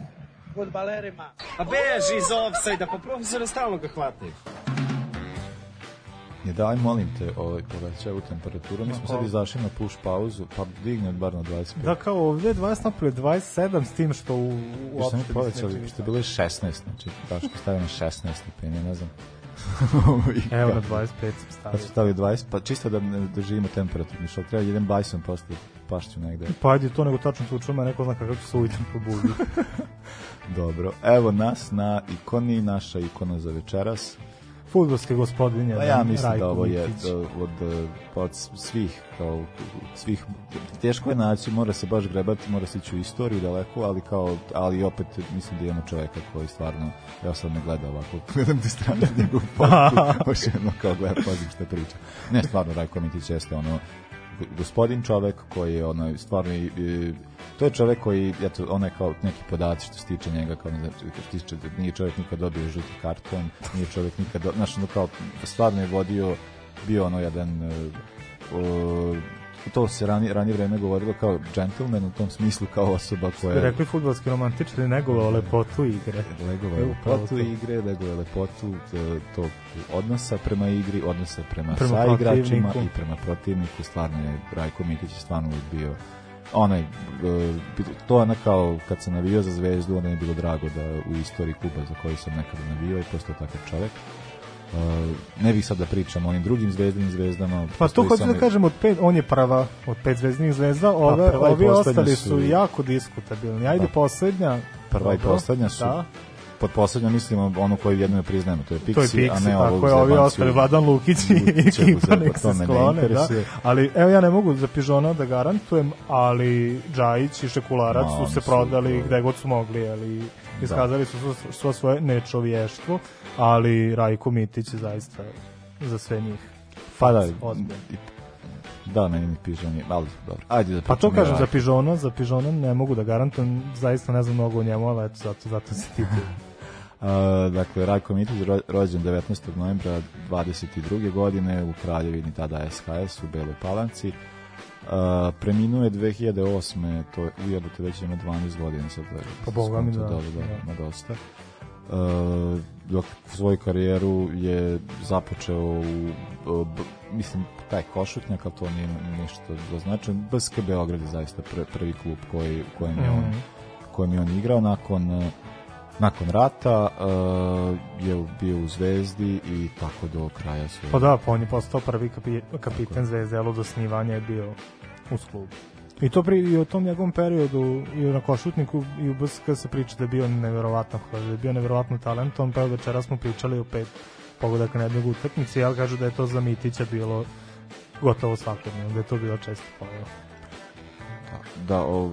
futbalerima. Pa beži iz offside-a, pa profesore stalno ga hvataju. Ne daj, molim te, ovaj, povećaj u temperaturu. Mi smo sad izašli na push pauzu, pa digne bar na 25. Da, kao ovde 20 napolje 27 s tim što u, u Što mi povećali, što je bilo 16, znači, Daško stavio na 16 stepeni, ne znam. Evo na 25 sam Pa stavio. su stavili 20, pa čisto da ne doživimo temperaturni šok. Treba jedan bajson posle pašću negde. Pa ajde, to nego tačno slučajno, neko zna kako će se ujutro probuditi. Dobro. Evo nas na ikoni, naša ikona za večeras. Futbolski gospodin je Pa ja mislim Rajko da ovo je da, od, eh, pa od svih kao svih teško je naći, mora se baš grebati, mora se ići u istoriju daleko, ali kao ali opet mislim da imamo čoveka koji stvarno ja sad ne gledam ovako, gledam te strane njegovu fotku, baš jedno kao gledam, pazim šta priča. Ne, stvarno Rajko Mitić jeste ono gospodin čovek koji je ono stvarno i, i to je čovek koji eto onaj kao neki podaci što se tiče njega kao znam, što se tiče da nije čovek nikad dobio žuti karton nije čovek nikad ono kao stvarno je vodio bio ono jedan o, to se ranije, ranije vreme govorilo kao gentleman u tom smislu kao osoba koja Bi rekli futbolski romantični negovao lepotu igre. Evo, je upravo lepotu igre, legova je lepotu e, tog odnosa prema igri, odnosa prema, Prema sa igračima i prema protivniku. Stvarno je Rajko Mitić je stvarno bio onaj, e, to je kao kad sam navio za zvezdu, onda je bilo drago da u istoriji kluba za koji sam nekada navio i postao takav čovek. E, ne bih sad da pričam o onim drugim zvezdinim zvezdama. Pa to hoću da kažem, od pet, on je prva od pet zvezdinih zvezda, ove, Pa prva i ovi poslednja ostali su- su jako diskutabilni. Ajde, Pa. poslednja. Prva i poslednja su Da. pod poslednjom mislimo ono koju jedno ne priznajemo, to je Pixi, To je a Pixi, ne ovo tako je, ovi ostali, Vladan Lukić i ekipa nek pa se sklone, da. Ali, evo ja ne mogu za Pižona da garantujem, ali Džajić i Šekularac Ma, su se prodali to- gde god su mogli, ali iskazali su svo, svo svoje nečovještvo, ali Rajko Mitić je zaista za sve njih. Pa da, da, meni mi pižon je, ali dobro. Ajde da Pa to kažem za. Pižona, za Pižona ne mogu da garantujem, zaista ne znam mnogo o njemu, ali eto, zato, zato se tipu. Uh, dakle, Rajko Mitić ro- rođen 19. novembra 22. godine u Kraljevini, tada SHS u Beloj Palanci. Uh, preminuo je 2008. To je ujebote već ima 12 godina sad. da- Pa boga mi da, da, da, da. dosta. Uh, dok svoju karijeru je započeo u, u b- mislim taj košutnjak, ali to nije ništa doznačeno. BSK Beograd je zaista pr prvi klub koji, kojem je on Mhm. kojem je on igrao nakon uh, nakon rata uh, je bio u Zvezdi i tako do kraja svoje. Pa da, pa on je postao prvi kapi, kapiten Zvezde, ali od osnivanja je bio uz klub. I to pri, i o tom njegovom periodu i na košutniku i u BSK se priča da je bio neverovatno da je bio neverovatno talentovan, pa večera smo pričali o pet pogodaka na jednoj utakmici, ja kažu da je to za Mitića bilo gotovo svakodnevno, da je to bilo često pojava. Da, o, o,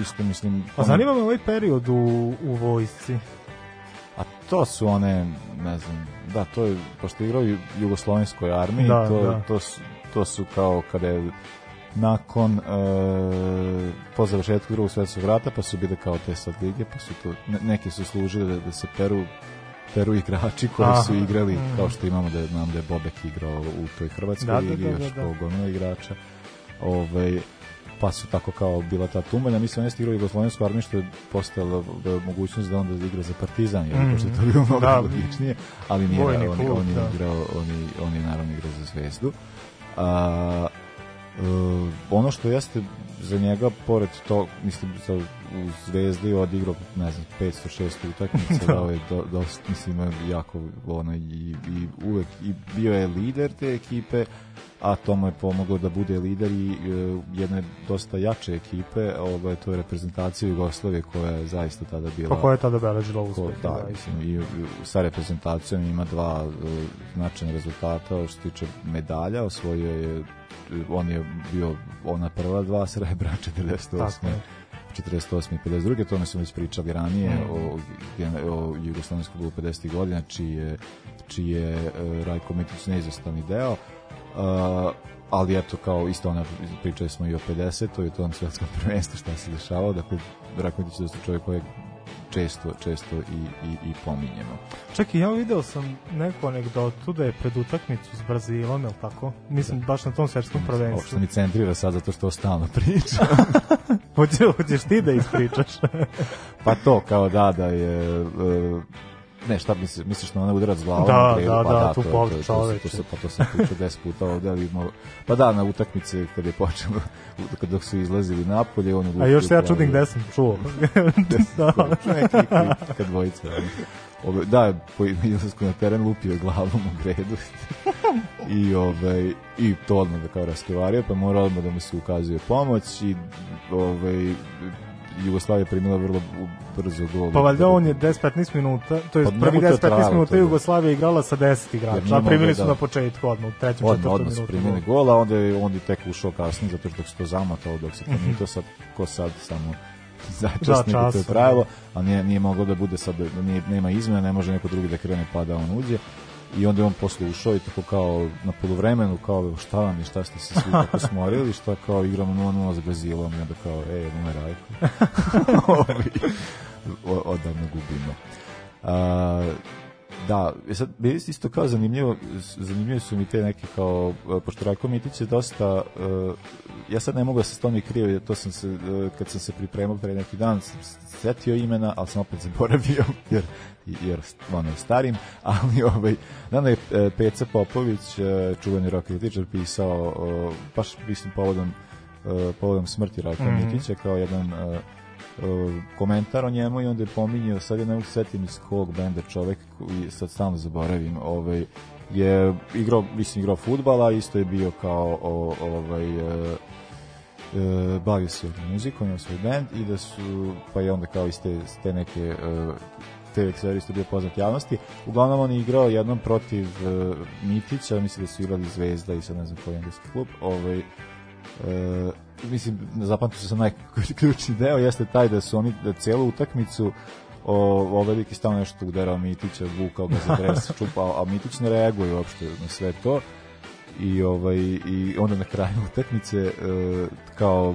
isto mislim... A zanima me ovaj period u, u vojsci. A to su one, ne znam, da, to je, pošto igrao u Jugoslovenskoj armiji, Da, to, da. To, su, to su kao kada je nakon e, po završetku drugog svetskog rata pa su bile kao te sad lige pa su to ne, neki su služili da, da se peru peru igrači koji Aha. su igrali Mhm. kao što imamo da je, znam da je Bobek igrao u toj hrvatskoj Da, da, ligi da, još da, da. igrača ovaj pa su tako kao bila ta tumbanja, mislim on je igrao u Jugoslovensku armiju što je postojala da, mogućnost da onda igra za Partizan, jer Mhm. pošto je to bilo mnogo Da. logičnije, ali nije, Vojni on, klub, on je da. igrao, on je, on je naravno igrao za Zvezdu. A, e, ono što jeste za njega, pored to, mislim, za, u Zvezdi je odigrao, ne znam, 500-600 utakmica, Da. dao je do, dosta, mislim, jako, ono, i, i uvek, i bio je lider te ekipe, a to mu je pomoglo da bude lider i e, jedne dosta jače ekipe, ovaj, to je reprezentacija Jugoslavije koja je zaista tada bila... Pa koja je tada beležila uspeh. da, da, mislim, i, i sa reprezentacijom ima dva uh, značajna rezultata što se tiče medalja, osvojio je on je bio ona prva dva srebra 48. Tako je. 48. i 52. To tome smo već pričali ranije Mm. o, o Jugoslovenskom klubu 50. godina čiji je, čiji je uh, Rajko Mitić neizostavni deo uh, ali eto kao isto ona pričali smo i o 50. i o tom svetskom prvenstvu šta se dešavalo dakle Rajko Mitić je dosta čovjek koji je često, često i, i, i pominjemo. Čekaj, ja video sam neku anegdotu da je pred utakmicu s Brazilom, je li tako? Mislim, baš na tom svetskom Ovo što prvenstvu. mi centrira sad zato što stalno priča. Hoće, hoćeš ti da ispričaš? pa to, kao da, da je... e, ne, šta misliš, misliš na onaj udarac glavom? Da, na kredu? da, pa da, da, tu to, pol to, to, čoveče. to, to, pa to sam pričao 10 puta ovde, ali malo, pa da, na utakmici kad je počelo, kad dok su izlazili napolje, on A još se ja čudim gde sam čuo. da. Neki klika dvojica. Ove, da, po izlasku na teren lupio je glavom u gredu. I, ovaj, I to odmah da kao raskrivario, pa mora odmah da mu se ukazuje pomoć i ovaj, Jugoslavija primila vrlo brzo gol. Pa valjda on je 10-15 minuta, to je Pa prvi njemu to je 10-15 trajalo minuta da. Jugoslavija igrala sa 10 Jer igrača, a primili su da- na početku odmah, u trećem, Odmah, četvrtom odmah su minutu. primili gol, a onda je, on je tek ušao kasnije, zato što dok se to zamotalo, dok se to nije to sad, ko sad samo začasnik Da, da, to je časno, trajalo, a nije, nije moglo da bude sad, da nije, nema izmena, ne može neko drugi da krene pa da on uđe. I onda je on posle ušao i tako kao na poluvremenu, kao šta vam je, šta ste se svi tako smorili, šta kao igramo 0-0 s Brazilom i onda kao, jedno je rajko. Odavno gubimo. A, da, e sad, je isto kao zanimljivo, zanimljivo su mi te neke kao, e, pošto Rajko Mitić je dosta, e, ja sad ne mogu da se s tom i krio, jer to sam se, e, kad sam se pripremao pre neki dan, sam setio imena, ali sam opet zaboravio, jer, jer ono je starim, ali ovaj, da je Peca Popović, čuveni rock kritičar, pisao, o, baš mislim povodom, povodom smrti Rajka Mhm. Mitića, kao jedan komentar o njemu i onda je pominjao, sad je ne mogu se setim iz kog benda čovek koji sad stalno zaboravim, ovaj, je igrao, mislim, igrao futbala, isto je bio kao o, ovaj, e, e, bavio se muzikom, imao svoj band i da su, pa je onda kao iz te, te neke e, te serije isto bio poznat javnosti. Uglavnom on je igrao jednom protiv e, Mitića, mislim da su igrali Zvezda i sad ne znam koji engleski klub, ovaj, e, mislim, zapamtio sam najključni deo, jeste taj da su oni da celu utakmicu o, lik je stalno nešto udarao Mitića, vukao ga za dres, čupao, a Mitić ne reaguje uopšte na sve to i ovaj i onda na kraju utakmice e, kao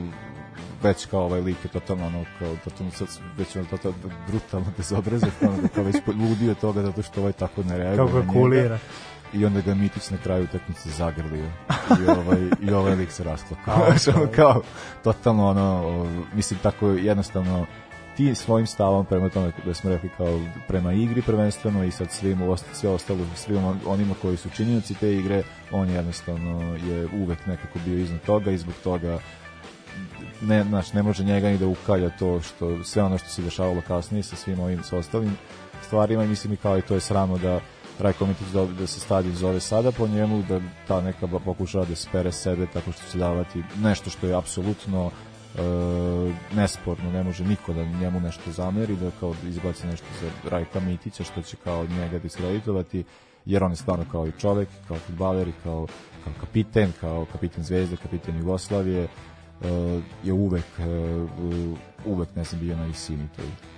već kao ovaj lik je totalno ono kao totalno sad već ono totalno brutalno bezobrazan kao, kao već ludio toga zato što ovaj tako ne reaguje Kako ga njega. I onda ga Mitić na kraju utakmice zagrlio. I ovaj i ovaj lik se rasklakao A, Znaš, ono to- kao totalno ono mislim tako jednostavno ti svojim stavom prema tome da smo rekli kao prema igri prvenstveno i sad svim sve ostalo svim on- onima koji su činioci te igre on jednostavno je uvek nekako bio iznad toga i zbog toga ne, znaš, ne može njega ni da ukalja to što sve ono što se dešavalo kasnije sa svim ovim sa ostalim stvarima mislim i kao i to je sramo da Rajko Mitić da, da se stadion zove sada po njemu, da ta neka pokušava da spere sebe tako što će davati nešto što je apsolutno e, nesporno, ne može niko da njemu nešto zameri, da kao izbaci nešto za Rajka Mitića što će kao njega diskreditovati, jer on je stvarno kao i čovek, kao futbaler i kao, kao kapiten, kao kapiten Zvezde, kapiten Jugoslavije, e, je uvek, e, uvek ne znam bio na visini toj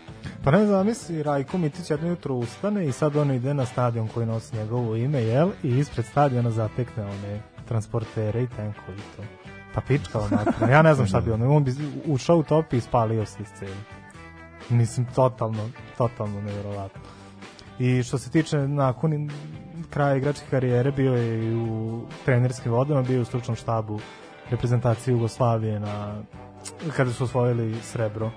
Pa ne znam, misli, Rajko Mitić jedno jutro ustane i sad on ide na stadion koji nosi njegovo ime, jel? I ispred stadiona zatekne one transportere i tenkovi i to. Pa pička onako. Ja ne znam šta bi on. On bi ušao u top i spalio se iz celi. Mislim, totalno, totalno nevjerovatno. I što se tiče nakon kraja igračke karijere, bio je i u trenerskim vodama, bio je u stručnom štabu reprezentacije Jugoslavije na, kada su osvojili srebro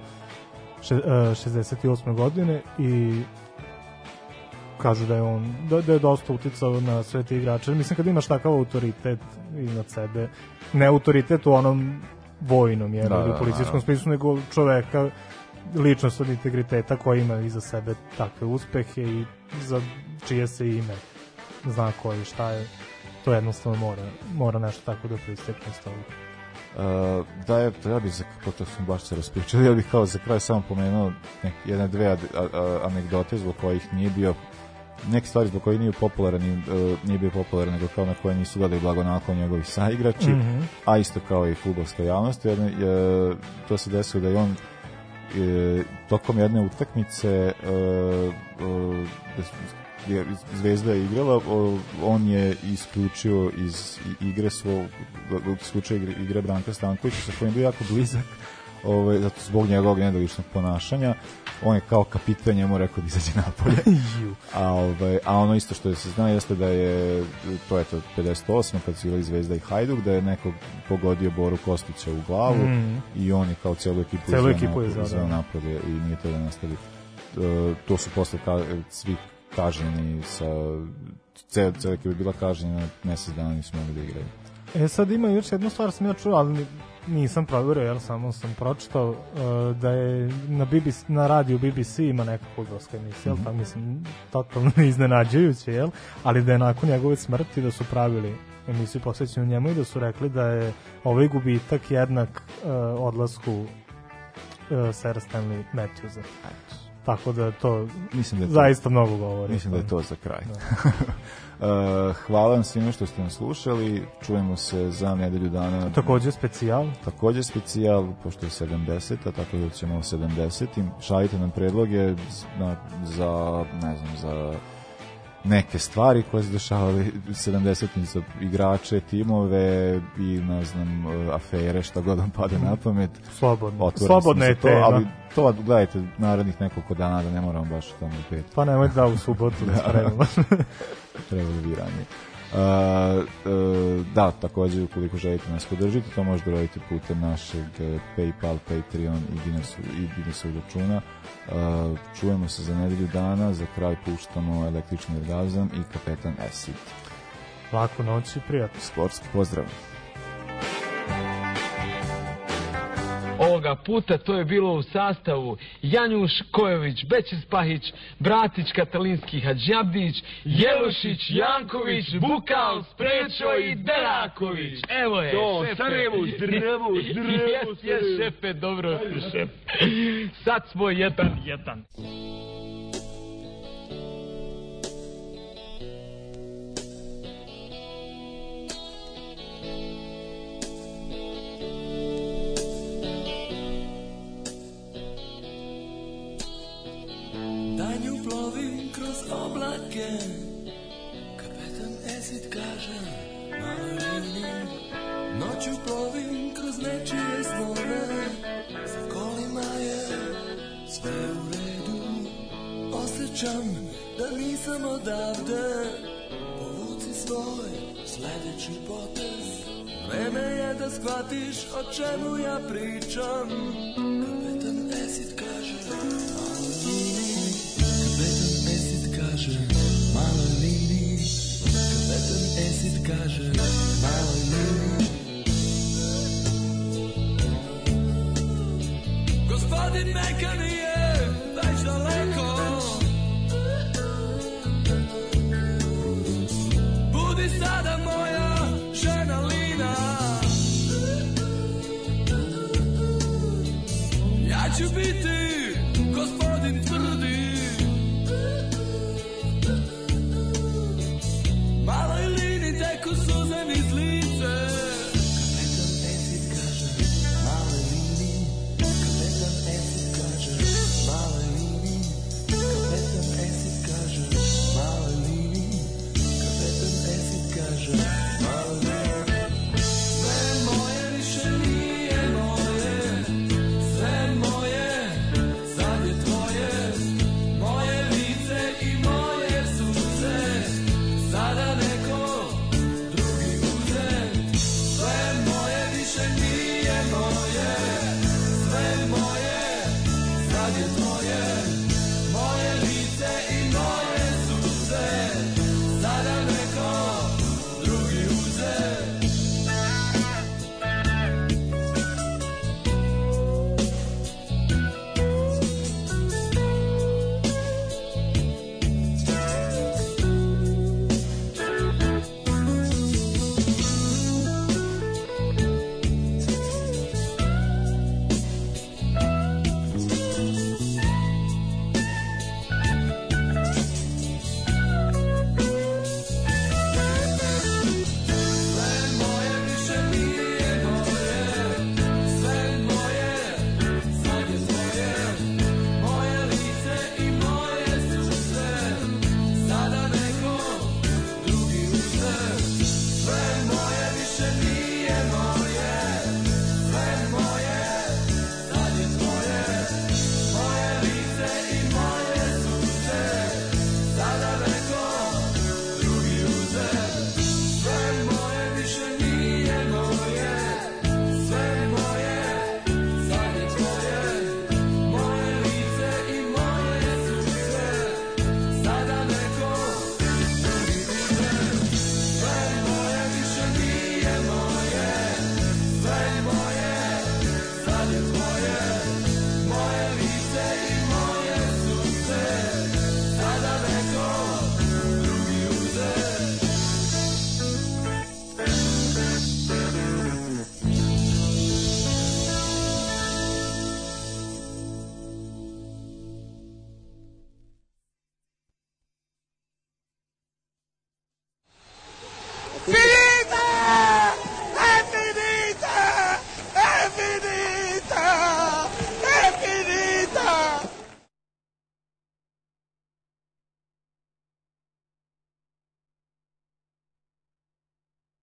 68. godine i kažu da je on da, da je dosta uticao na sve te igrače. Mislim kad imaš takav autoritet iznad sebe, ne autoritet u onom vojnom je, Da, da, da, u policijskom naravno. smislu, nego čoveka ličnost od integriteta koji ima iza sebe takve uspehe i za čije se ime zna ko i šta je to jednostavno mora, mora nešto tako da pristekne s toga. Uh, da je, da ja bih za, pošto smo baš se raspričali, ja bih kao za kraj samo pomenuo nek, jedne dve a, a, anegdote zbog kojih nije bio neke stvari zbog kojih nije popularan uh, nije bio popularan nego kao na koje nisu gledali blagonaklon njegovi saigrači Mhm. a isto kao i futbolska javnost jedne, je, to se desilo da je on e, tokom jedne utakmice e, e, je Zvezda je igrala, on je isključio iz igre svog isključio igre, igre Branka Stankovića sa kojim je bio jako blizak ovaj, zato zbog njegovog nedoličnog ponašanja, on je kao kapitan njemu rekao da izađe napolje. a, ovaj, a ono isto što se zna jeste da je, to je to 58. kad su igrali Zvezda i Hajduk, da je neko pogodio Boru Kostića u glavu Mhm. i on je kao celu ekipu Celu izveo ekipu je napolje, izveo, da. napolje i nije to da nastavi. E, to su posle ka, svi kažnjeni sa cela ekipa je bila kažnjena mesec dana nisu mogli da igraju. E sad ima još jednu stvar sam ja čuo, ali ni- nisam provjerio, jer samo sam pročitao uh, da je na, BBC, na radiju BBC ima neka futbolska emisija, mm Mhm. pa mislim, totalno iznenađujuće, jel? Ali da je nakon njegove smrti da su pravili emisiju posvećenu njemu i da su rekli da je ovaj gubitak jednak uh, odlasku uh, Sir Stanley Matthewsa. Tako da to Mislim da je to- zaista mnogo govori. Mislim da je to za kraj. Uh, hvala vam svima što ste nas slušali. Čujemo se za nedelju dana. Takođe specijal. Takođe specijal, pošto je 70, a tako da ćemo o 70. Šaljite nam predloge na, za, ne znam, za neke stvari koje se dešavali 70 za igrače, timove i ne znam, afere, šta god vam pade na pamet. Slobodno. Smo je to, ali to gledajte narednih nekoliko dana da ne moramo baš tamo u pet. Pa nemoj da u subotu da spremamo. Trebalo bi ranije. Uh, uh, da, takođe ukoliko želite nas podržiti, to možete raditi putem našeg uh, Paypal, Patreon i Dinarsu, i Dinarsu računa. Uh, čujemo se za nedelju dana, za kraj puštamo električni orgazam i kapetan Acid. Laku noć i prijatno. Sportski pozdrav. Ovoga puta to je bilo u sastavu Janjuš Kojović, Bećis Pahić, Bratić Katalinski Hadžabdić, Jelušić, Janković, Bukal, Sprečo i Deraković. Evo je, To, šefe. Sarajevo, zdravo, zdravo, Jes, jes, šefe, dobro. Sad smo jedan, jedan. Oblake Kapetan Esid kaže Malo liniji Noću plovim kroz nečije snove Za kolima je sve u redu Osjećam da nisam odavde. Povuci svoj sledeći potez Vreme je da shvatiš o čemu ja pričam Esid kaže Malo liniji Gospodin mekanik